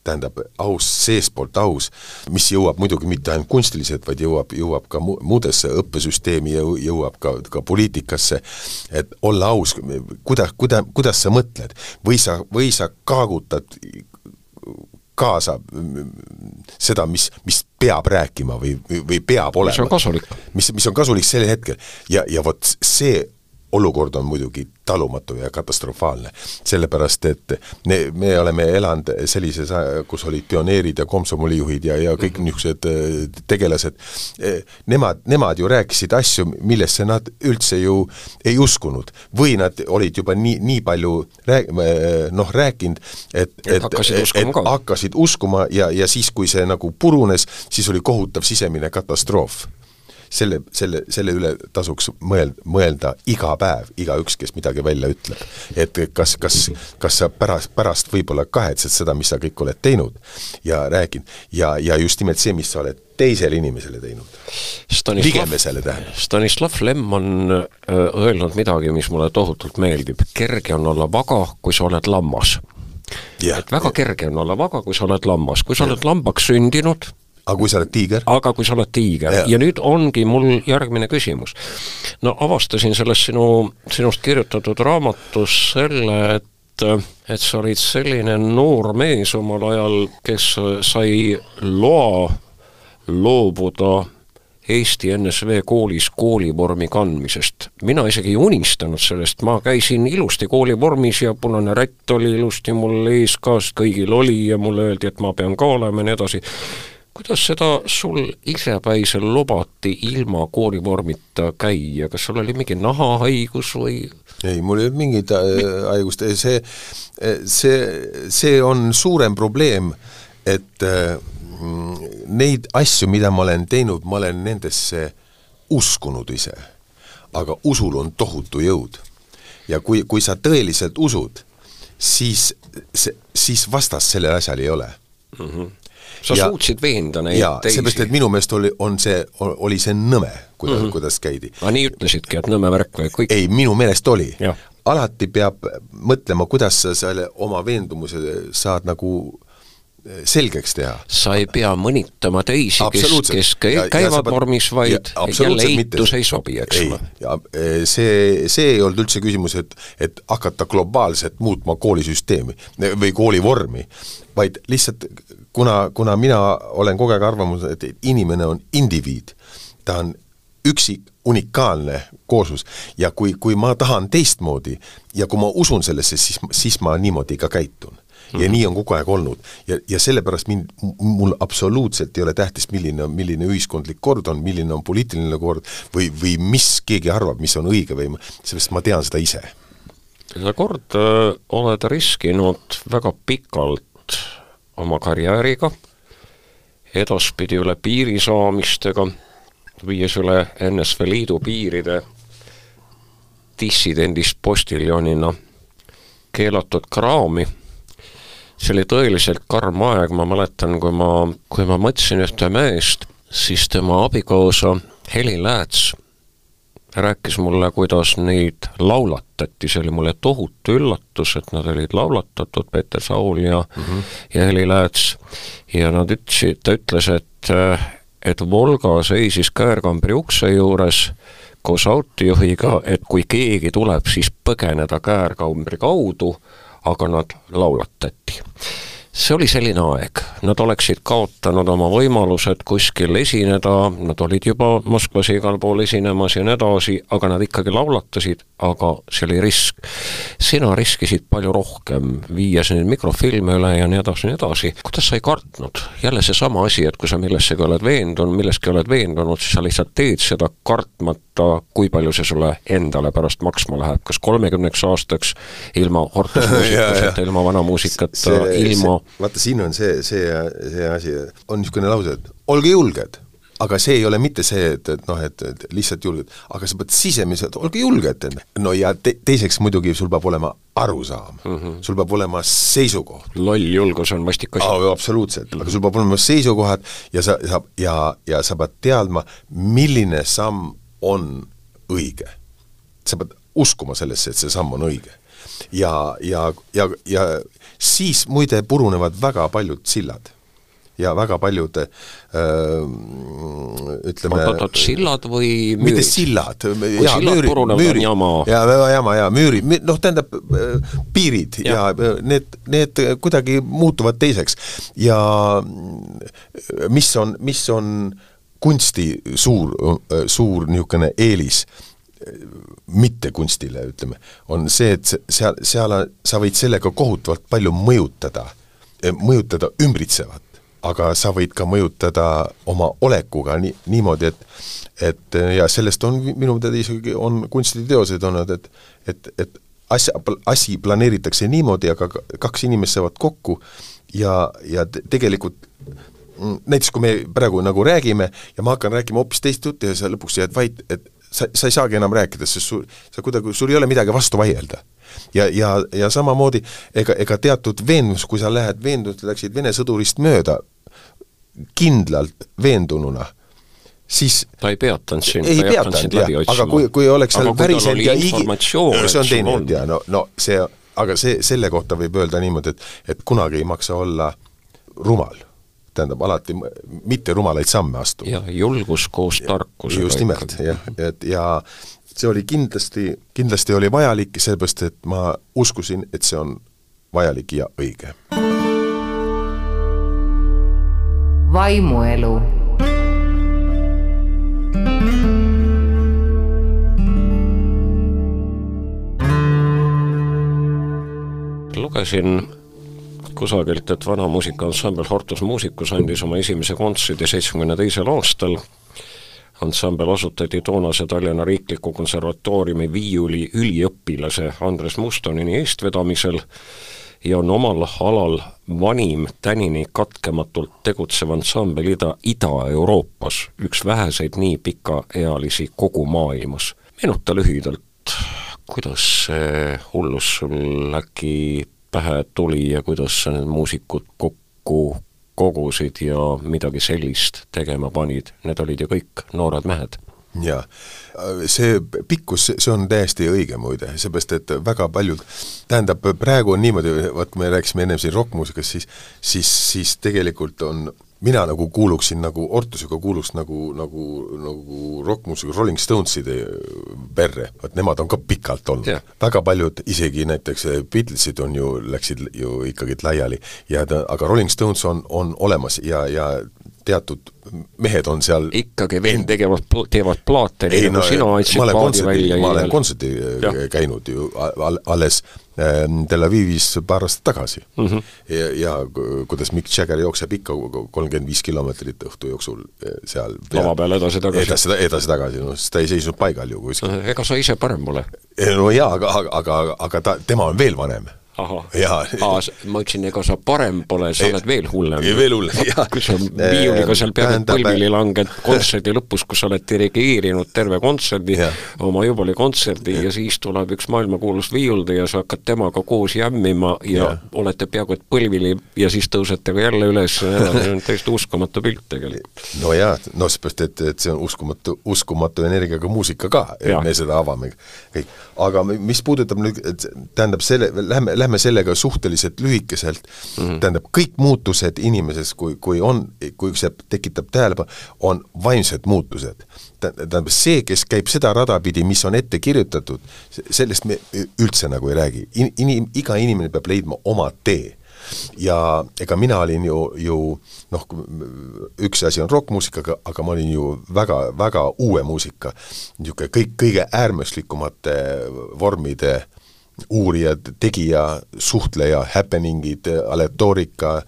tähendab, aus, seestpoolt aus, mis jõuab muidugi mitte ainult kunstiliselt, vaid jõuab, jõuab ka mu-, muudesse õppesüsteemi ja jõuab ka, ka poliitikasse, et olla aus, kuida-, kuida-, kuidas sa mõtled, või sa, või sa kaagutad kaasa seda, mis, mis peab rääkima või, või peab olema. mis on kasulik. mis, mis on kasulik sel hetkel ja, ja vot see olukord on muidugi talumatu ja katastrofaalne. sellepärast, et me, me oleme elanud sellises, kus olid pioneerid ja komsomolijuhid ja, ja kõik mhm. niisugused äh, tegelased, äh, nemad, nemad ju rääkisid asju, millesse nad üldse ju ei uskunud. või nad olid juba nii, nii palju rääg-, äh, noh, rääkinud, et, et, et, hakkasid uskuma, et hakkasid uskuma ja, ja siis, kui see nagu purunes, siis oli kohutav sisemine katastroof selle, selle, selle üle tasuks mõel-, mõelda iga päev, igaüks, kes midagi välja ütleb. et kas, kas, kas sa pärast, pärast võib-olla kahetsed seda, mis sa kõik oled teinud ja rääkinud ja, ja just nimelt see, mis sa oled teisele inimesele teinud. ligemesele tähendab. Stanislav Lem on öelnud midagi, mis mulle tohutult meeldib, kerge on olla vaga, kui sa oled lammas. et väga kerge on olla vaga, kui sa oled lammas, kui sa oled lambaks sündinud, aga kui sa oled tiiger? aga kui sa oled tiiger ja. ja nüüd ongi mul järgmine küsimus. no avastasin selles sinu, sinust kirjutatud raamatus selle, et et sa olid selline noor mees omal ajal, kes sai loa loobuda Eesti NSV koolis koolivormi kandmisest. mina isegi ei unistanud sellest, ma käisin ilusti koolivormis ja punane rätt oli ilusti mul ees ka, sest kõigil oli ja mulle öeldi, et ma pean ka olema ja nii edasi. Kuidas seda sul isepäiselt lubati ilma koolivormita käia, kas sul oli mingi nahahaigus või? ei, mul ei olnud mingit äh, haigust, see, see, see on suurem probleem, et äh, neid asju, mida ma olen teinud, ma olen nendesse uskunud ise. aga usul on tohutu jõud. ja kui, kui sa tõeliselt usud, siis, siis vastast sellel asjal ei ole mm. -hmm. Sa ja, suutsid veenda neid jaa, teisi? seepärast, et minu meelest oli, on see, oli see nõme, kuidas mm, -hmm. kuidas käidi. aga nii ütlesidki, et nõme värk või kõik? ei, minu meelest oli. alati peab mõtlema, kuidas sa selle oma veendumuse saad nagu selgeks teha. sa ei pea mõnitama teisi, kes, kes käivad normis, vaid jälle eitus ei sobi, eks ole. ja e, see, see ei olnud üldse küsimus, et, et hakata globaalselt muutma koolisüsteemi või koolivormi, vaid lihtsalt kuna, kuna mina olen kogu aeg arvamusel, et inimene on indiviid, ta on üksik, unikaalne kooslus ja kui, kui ma tahan teistmoodi ja kui ma usun sellesse, siis, siis ma niimoodi ka käitun ja mm -hmm. nii on kogu aeg olnud. ja, ja sellepärast mind, mul absoluutselt ei ole tähtis, milline on, milline ühiskondlik kord on, milline on poliitiline kord või, või mis keegi arvab, mis on õige või sellepärast ma tean seda ise. sa kord öö, äh, oled riskinud väga pikalt oma karjääriga, edaspidi üle piiri saamistega, viies üle NSV Liidu piiride dissidendist postiljonina keelatud kraami. See oli tõeliselt karm aeg, ma mäletan, kui ma, kui ma mõtlesin ühte meest, siis tema abikaasa Heli Lääts rääkis mulle, kuidas neid laulatati, see oli mulle tohutu üllatus, et nad olid laulatatud, Peeter Saul ja mm, -hmm. ja Heli Lääts, ja nad ütlesid, ta ütles, et et Volga seisis käärkambri ukse juures koos autojuhiga, et kui keegi tuleb, siis põgeneda käärkambri kaudu aga nad laulatati. See oli selline aeg, nad oleksid kaotanud oma võimalused kuskil esineda, nad olid juba Moskvas igal pool esinemas ja nii edasi, aga nad ikkagi laulatasid, aga see oli risk. sina riskisid palju rohkem, viies neid mikrofilme üle ja nii edasi, nii edasi. kuidas sa ei kartnud? jälle seesama asi, et kui sa millessegi oled veendunud, milleski oled veendunud, siis sa lihtsalt teed seda kartmata, kui palju see sulle endale pärast maksma läheb, kas kolmekümneks aastaks ilma ortosmuusikata ilma vanamuusikata, ilma vaata, siin on see, see, see asi, on niisugune lause, et olge julged, aga see ei ole mitte see, et, et noh, et, et lihtsalt julged, aga sa pead sisemiselt, olge julged, no ja te, teiseks muidugi sul peab olema arusaam mm, -hmm. sul peab olema seisukoht. loll julgus on vastik asi oh,. absoluutselt mm, -hmm. aga sul peab olema seisukohad ja sa, sa ja, ja sa pead teadma, milline samm on õige. sa pead uskuma sellesse, et see samm on õige. ja, ja, ja, ja siis muide purunevad väga paljud sillad. Ja väga paljud öö, ütleme oot-oot, sillad või müürid? mitte sillad, jaa, müürid, müürid, jaa, väga jama, jaa, müürid, noh, tähendab piirid ja, ja need, need kuidagi muutuvad teiseks. ja mis on, mis on kunsti suur, suur niisugune eelis mitte kunstile, ütleme, on see, et seal, seal sa võid sellega kohutavalt palju mõjutada, eh, mõjutada ümbritsevat, aga sa võid ka mõjutada oma olekuga nii, niimoodi, et et ja sellest on minu teada isegi, on kunstiteosed olnud, et et, et asja, asi planeeritakse niimoodi, aga kaks inimest saavad kokku ja, ja tegelikult mm, näiteks kui me praegu nagu räägime ja ma hakkan rääkima hoopis teist juttu ja sa lõpuks jääd vait, et sa, sa ei saagi enam rääkida, sest sul, sa kuidagi, sul ei ole midagi vastu vaielda. ja, ja, ja samamoodi ega, ega teatud veendumus, kui sa lähed veendunult, läksid Vene sõdurist mööda, kindlalt veendununa, siis ta ei peatanud sind, ta ei hakanud sind läbi, otsima. aga kui, kui oleks seal päriselt ja igi- see on teine jutt jaa, no, no see, aga see, selle kohta võib öelda niimoodi, et et kunagi ei maksa olla rumal. Tähendab, alati mitte rumalaid samme astuma. jah, julgus koos tarkusega just nimelt, jah, et ja see oli kindlasti, kindlasti oli vajalik, sellepärast et ma uskusin, et see on vajalik ja õige. vaimuelu lugesin kusagilt, et vana muusikaansambel Hortus Musicus andis oma esimese kontserdi seitsmekümne teisel aastal. ansambel asutati toonase Tallinna Riikliku Konservatooriumi viiuli üliõpilase Andres Mustonini eestvedamisel ja on omal alal vanim tänini katkematult tegutsev ansambel Ida, Ida-Euroopas, üks väheseid nii pikaealisi kogu maailmas. meenuta lühidalt, kuidas see hullus sul äkki pähe tuli ja kuidas need muusikud kokku kogusid ja midagi sellist tegema panid, need olid ju kõik noored mehed. Jaa, see pikkus, see on täiesti õige muide, seepärast et väga paljud, tähendab, praegu on niimoodi, vaat me rääkisime ennem siin rokkmuusikast, siis siis, siis tegelikult on mina nagu kuuluksin nagu, Ortusega kuuluks nagu, nagu, nagu rokkmuusika Rolling Stoneside perre, vot nemad on ka pikalt olnud. Jah. väga paljud, isegi näiteks Beatlesid on ju, läksid ju ikkagi laiali. Ja ta, aga Rolling Stones on, on olemas ja, ja teatud mehed on seal ikkagi veel tegevad, teevad plaate, nii nagu sina andsid plaadi välja ma olen kontserdi äh, käinud ju all, alles ähm, Tel Avivis paar aastat tagasi mm. -hmm. ja, ja ku- kuidas Mick Jagger jookseb ikka kolmkümmend viis kilomeetrit õhtu jooksul äh, seal Lava peal edasi-tagasi. edasi, edasi-tagasi, no sest ta ei seisnud paigal ju kuskil. ega sa ise parem pole? no jaa, aga, aga, aga, aga ta, tema on veel vanem ahah ma ütlesin, ega sa parem pole, sa Ei, oled veel hullem. veel hullem, jah. kui sa viiuliga seal peaaegu põlvili langed kontserdi lõpus, kus sa oled dirigeerinud terve kontserdi, oma jubelikontserdi ja siis tuleb üks maailmakuulus viiuldaja, sa hakkad temaga koos jämmima ja Jah. olete peaaegu et põlvili ja siis tõusete ka jälle üles ja see on täiesti uskumatu pilt tegelikult. no jaa, no seepärast, et, et see on uskumatu, uskumatu energiaga muusika ka, me seda avame kõik. aga mi- mis puudutab nüüd, et tähendab selle, lähme, lähme sellega suhteliselt lühikeselt mm, -hmm. tähendab kõik muutused inimeses, kui, kui on, kui see tekitab tähelepanu, on vaimsed muutused. tähendab, see, kes käib seda rada pidi, mis on ette kirjutatud, sellest me üldse nagu ei räägi. In-, inim-, iga inimene peab leidma oma tee ja ega mina olin ju, ju noh, üks asi on rokkmuusika, aga, aga ma olin ju väga, väga uue muusika, niisugune kõik, kõige äärmuslikumate vormide uurija, tegija, suhtleja, happening'id, aletoorika,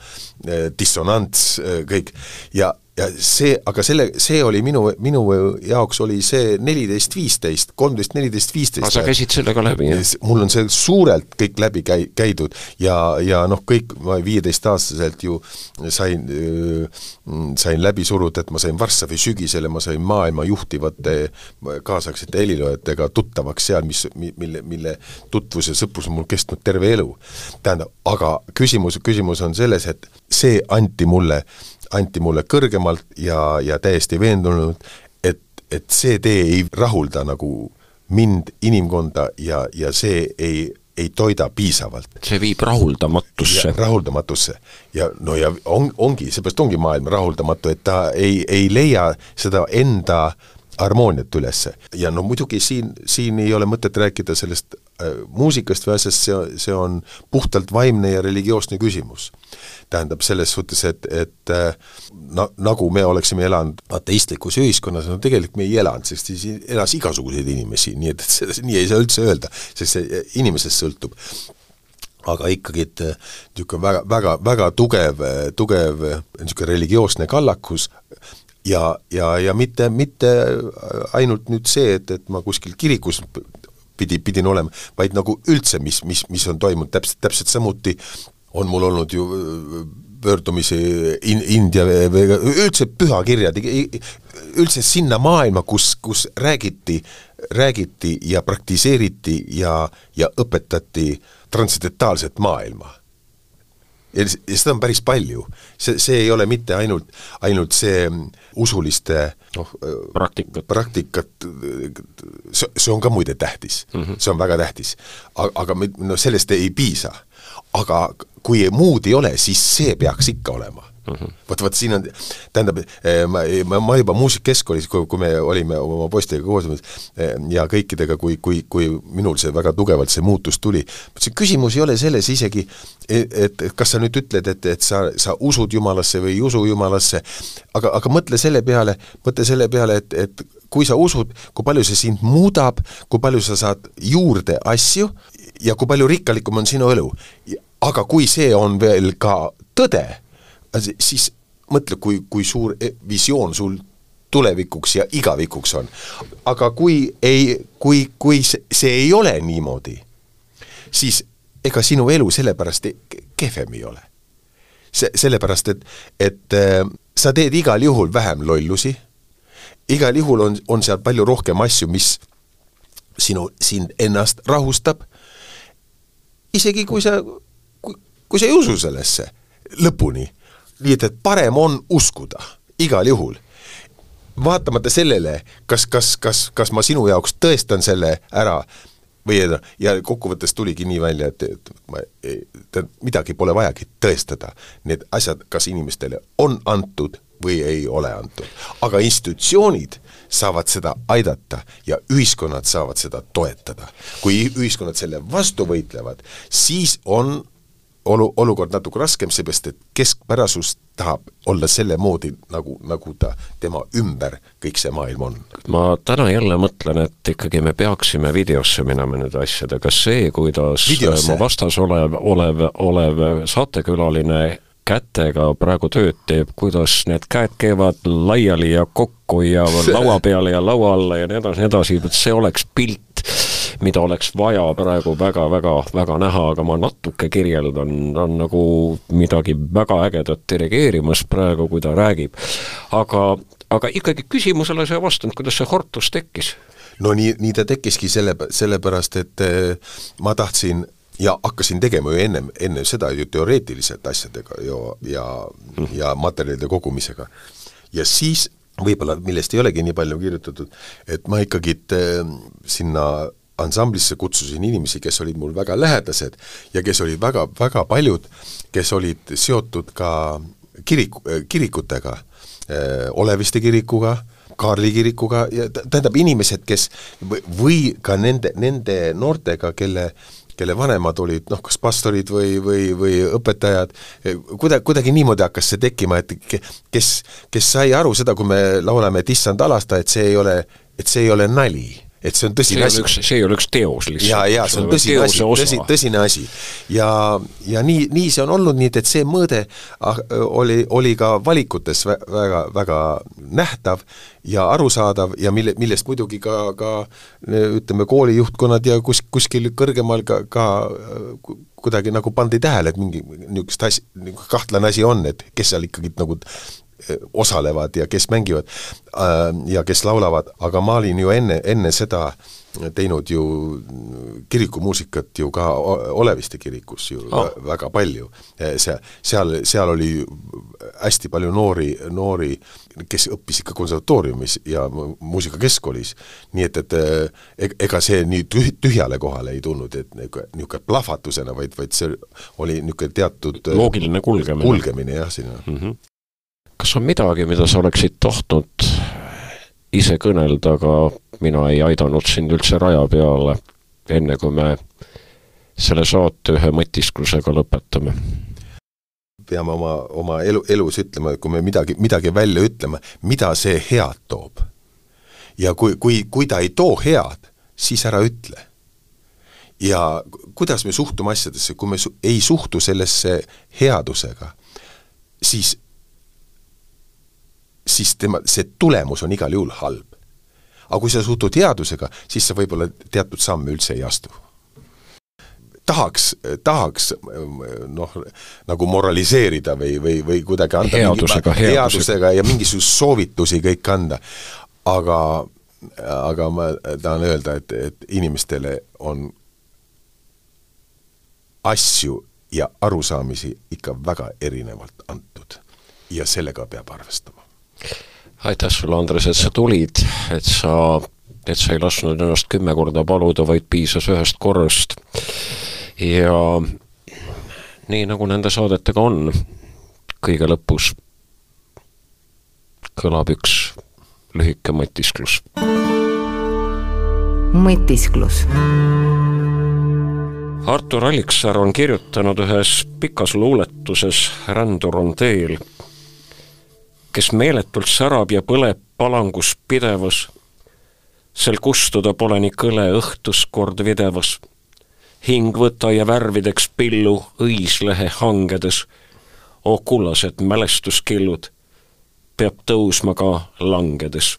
dissonants, kõik. Ja ja see, aga selle, see oli minu, minu jaoks oli see neliteist, viisteist, kolmteist, neliteist, viisteist. aga sa käisid sellega läbi, jah? mul on see suurelt kõik läbi käi-, käidud ja, ja noh, kõik, ma viieteistaastaselt ju sain, sain läbi suruda, et ma sain Varssavi sügisele, ma sain maailma juhtivate kaasaegsete heliloojatega tuttavaks seal, mis, mille, mille tutvus ja sõprus on mul kestnud terve elu. tähendab, aga küsimus, küsimus on selles, et see anti mulle anti mulle kõrgemalt ja, ja täiesti veendunult, et, et see tee ei rahulda nagu mind, inimkonda ja, ja see ei, ei toida piisavalt. see viib rahuldamatusse. rahuldamatusse. ja no ja on, ongi, seepärast ongi maailm rahuldamatu, et ta ei, ei leia seda enda harmooniat ülesse. ja no muidugi siin, siin ei ole mõtet rääkida sellest äh, muusikast või asjast, see, see on puhtalt vaimne ja religioosne küsimus tähendab selles suhtes, et, et na, nagu me oleksime elanud ateistlikus ühiskonnas, no tegelikult me ei elanud, sest siis elas igasuguseid inimesi, nii et, et selles, nii ei saa üldse öelda, sest see inimesest sõltub aga ikkagi, et niisugune väga, väga, väga tugev, tugev niisugune religioosne kallakus ja, ja, ja mitte, mitte ainult nüüd see, et, et ma kuskil kirikus pidi, pidin olema, vaid nagu üldse, mis, mis, mis on toimunud, täpselt, täpselt samuti on mul olnud ju pöördumisi in-, India või üldse pühakirjad, üldse sinna maailma, kus, kus räägiti, räägiti ja praktiseeriti ja, ja õpetati transcendentaalset maailma ja, seda on päris palju. see, see ei ole mitte ainult, ainult see usuliste noh, praktikat, praktikat, see, see on ka muide tähtis mm, -hmm. see on väga tähtis. aga, aga no sellest ei piisa. aga kui muud ei ole, siis see peaks ikka olema. Vot, vot siin on, tähendab, eh, ma, ma, ma juba muusikakeskkoolis, kui, kui me olime oma poistega koos eh, ja kõikidega, kui, kui, kui minul see väga tugevalt, see muutus tuli, see küsimus ei ole selles isegi, et kas sa nüüd ütled, et, et sa, sa usud Jumalasse või ei usu Jumalasse, aga, aga mõtle selle peale, mõtle selle peale, et, et kui sa usud, kui palju see sind muudab, kui palju sa saad juurde asju ja kui palju rikkalikum on sinu elu. aga kui see on veel ka tõde, siis mõtle, kui, kui suur e-, visioon sul tulevikuks ja igavikuks on. aga kui ei, kui, kui see, see ei ole niimoodi, siis ega sinu elu sellepärast kehvem ei ole. see, sellepärast, et, et äh, sa teed igal juhul vähem lollusi, igal juhul on, on seal palju rohkem asju, mis sinu, sind ennast rahustab, isegi kui sa, kui, kui sa ei usu sellesse lõpuni nii et, et parem on uskuda, igal juhul. vaatamata sellele, kas, kas, kas, kas ma sinu jaoks tõestan selle ära või ja kokkuvõttes tuligi nii välja, et, et ma ei, midagi pole vajagi tõestada. Need asjad kas inimestele on antud või ei ole antud. aga institutsioonid saavad seda aidata ja ühiskonnad saavad seda toetada. kui ühiskonnad selle vastu võitlevad, siis on olu, olukord natuke raskem, seepärast et keskpärasus tahab olla selle moodi, nagu, nagu ta, tema ümber kõik see maailm on. ma täna jälle mõtlen, et ikkagi me peaksime videosse minema nende asjadega, see, kuidas videosse. mu vastas olev, olev, olev saatekülaline kätega praegu tööd teeb, kuidas need käed käivad laiali ja kokku ja laua peale ja laua alla ja nii edasi, nii edasi, et see oleks pilt mida oleks vaja praegu väga-väga-väga näha, aga ma natuke kirjeldan, on nagu midagi väga ägedat dirigeerimas praegu, kui ta räägib. aga, aga ikkagi küsimusele sa ei vastanud, kuidas see Hortus tekkis? no nii, nii ta tekkiski selle, sellepärast, et eh, ma tahtsin ja hakkasin tegema ju ennem, enne seda ju teoreetiliselt asjadega ju ja, ja, ja materjalide kogumisega. ja siis võib-olla, millest ei olegi nii palju kirjutatud, et ma ikkagi eh, sinna ansamblisse kutsusin inimesi, kes olid mul väga lähedased ja kes olid väga, väga paljud, kes olid seotud ka kiriku, kirikutega, Oleviste kirikuga, Kaarli kirikuga ja tähendab, inimesed, kes või ka nende, nende noortega, kelle kelle vanemad olid noh, kas pastorid või, või, või õpetajad, kuida-, kuidagi niimoodi hakkas see tekkima, et kes, kes sai aru seda, kui me laulame, et issand alasta, et see ei ole, et see ei ole nali et see on tõsine asi. see ei ole üks teos lihtsalt. jaa, jaa, see on tõsine asi, tõsi, tõsine asi. ja, ja nii, nii see on olnud, nii et, et see mõõde ah, oli, oli ka valikutes väga, väga nähtav ja arusaadav ja mille, millest muidugi ka, ka ütleme, koolijuhtkonnad ja kus, kuskil kõrgemal ka, ka kuidagi nagu pandi tähele, et mingi niisugust asi, kahtlane asi on, et kes seal ikkagi nagu osalevad ja kes mängivad äh, ja kes laulavad, aga ma olin ju enne, enne seda teinud ju kirikumuusikat ju ka Oleviste kirikus ju oh. väga palju. see, seal, seal oli hästi palju noori, noori, kes õppis ikka konservatooriumis ja muusikakeskkoolis, nii et, et e-, ega see nii tüh-, tühjale kohale ei tulnud, et niisugune plahvatusena, vaid, vaid see oli niisugune teatud loogiline kulgemine. kulgemine jah, sinna mm. -hmm kas on midagi, mida sa oleksid tahtnud ise kõnelda, aga mina ei aidanud sind üldse raja peale, enne kui me selle saate ühe mõtisklusega lõpetame? peame oma, oma elu, elus ütlema, kui me midagi, midagi välja ütleme, mida see head toob. ja kui, kui, kui ta ei too head, siis ära ütle. ja kuidas me suhtume asjadesse, kui me su-, ei suhtu sellesse headusega, siis siis tema, see tulemus on igal juhul halb. aga kui sa suhtud headusega, siis sa võib-olla teatud samme üldse ei astu. tahaks, tahaks noh, nagu moraliseerida või, või, või kuidagi anda headusega, mingi, headusega ja mingisuguseid soovitusi kõik anda, aga, aga ma tahan öelda, et, et inimestele on asju ja arusaamisi ikka väga erinevalt antud ja sellega peab arvestama. Aitäh sulle, Andres, et sa tulid, et sa, et sa ei lasknud ennast kümme korda paluda, vaid piisas ühest korrast. ja nii, nagu nende saadetega on, kõige lõpus kõlab üks lühike mõtisklus. mõtisklus Artur Alliksaar on kirjutanud ühes pikas luuletuses Rändur on teel, kes meeletult särab ja põleb palangus pidevas, sel kustuda pole nii kõle õhtus kord videmas. hing võta ja värvideks pillu õislehe hangedes, o kullased mälestuskillud, peab tõusma ka langedes.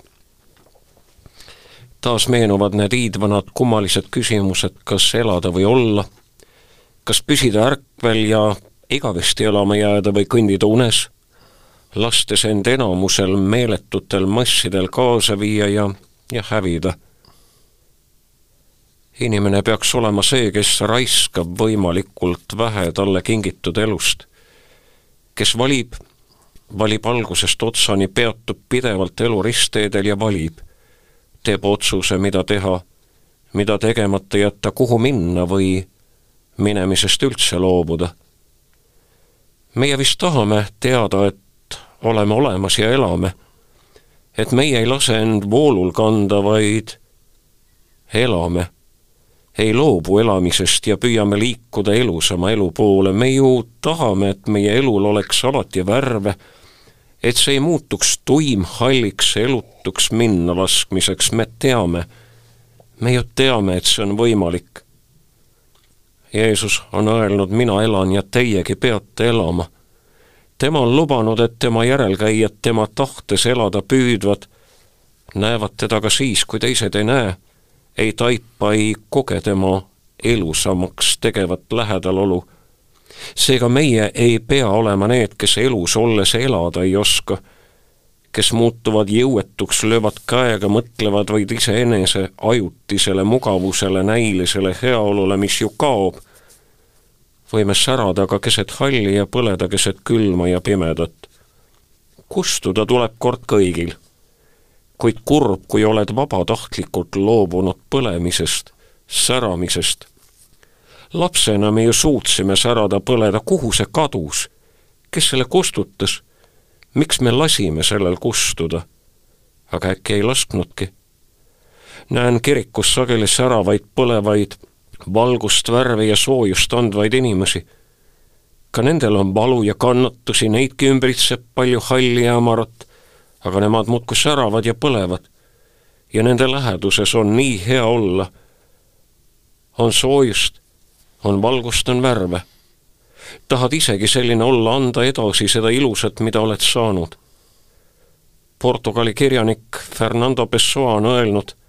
Taas meenuvad need iidvanad kummalised küsimused, kas elada või olla kas püsida ärkvel ja igavesti elama jääda või kõndida unes, lastes end enamusel meeletutel massidel kaasa viia ja, ja hävida. inimene peaks olema see, kes raiskab võimalikult vähe talle kingitud elust, kes valib, valib algusest otsani, peatub pidevalt elu ristteedel ja valib, teeb otsuse, mida teha, mida tegemata jätta, kuhu minna või minemisest üldse loobuda. meie vist tahame teada, et oleme olemas ja elame, et meie ei lase end voolul kanda, vaid elame, ei loobu elamisest ja püüame liikuda elusama elu poole, me ju tahame, et meie elul oleks alati värve, et see ei muutuks tuim, halliks, elutuks minna laskmiseks, me teame, me ju teame, et see on võimalik. Jeesus on öelnud, mina elan ja teiegi peate elama. Tema on lubanud, et tema järelkäijad tema tahtes elada püüdvad, näevad teda ka siis, kui teised ei näe, ei taipa, ei koge tema elusamaks tegevat lähedalolu. seega meie ei pea olema need, kes elus olles elada ei oska, kes muutuvad jõuetuks, löövad käega, mõtlevad vaid iseenese ajutisele mugavusele, näilisele heaolule, mis ju kaob võime särada ka keset halli ja põleda keset külma ja pimedat. kustuda tuleb kord kõigil, kuid kurb, kui oled vabatahtlikult loobunud põlemisest, säramisest. lapsena me ju suutsime särada, põleda, kuhu see kadus? kes selle kustutas? miks me lasime sellel kustuda? aga äkki ei lasknudki? näen kirikus sageli säravaid põlevaid valgust, värvi ja soojust andvaid inimesi. ka nendel on valu ja kannatusi, neidki ümbritseb palju halli ja hämarat, aga nemad muudkui säravad ja põlevad. ja nende läheduses on nii hea olla. on soojust, on valgust, on värve. tahad isegi selline olla, anda edasi seda ilusat, mida oled saanud. Portugali kirjanik Fernando Pessoa on öelnud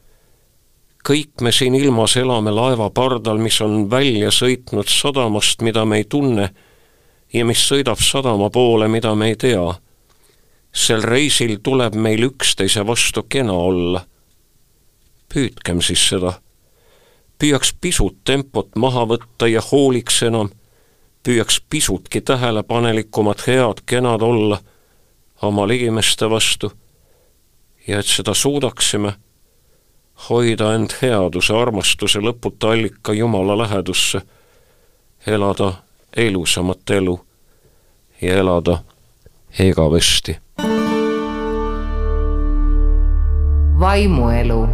kõik me siin ilmas elame laeva pardal, mis on välja sõitnud sadamast, mida me ei tunne ja mis sõidab sadama poole, mida me ei tea. sel reisil tuleb meil üksteise vastu kena olla. püüdkem siis seda. püüaks pisut tempot maha võtta ja hooliks enam, püüaks pisutki tähelepanelikumad, head, kenad olla oma ligimeste vastu ja et seda suudaksime hoida end headuse, armastuse lõputa allika Jumala lähedusse, elada ilusamat elu ja elada igavesti. vaimuelu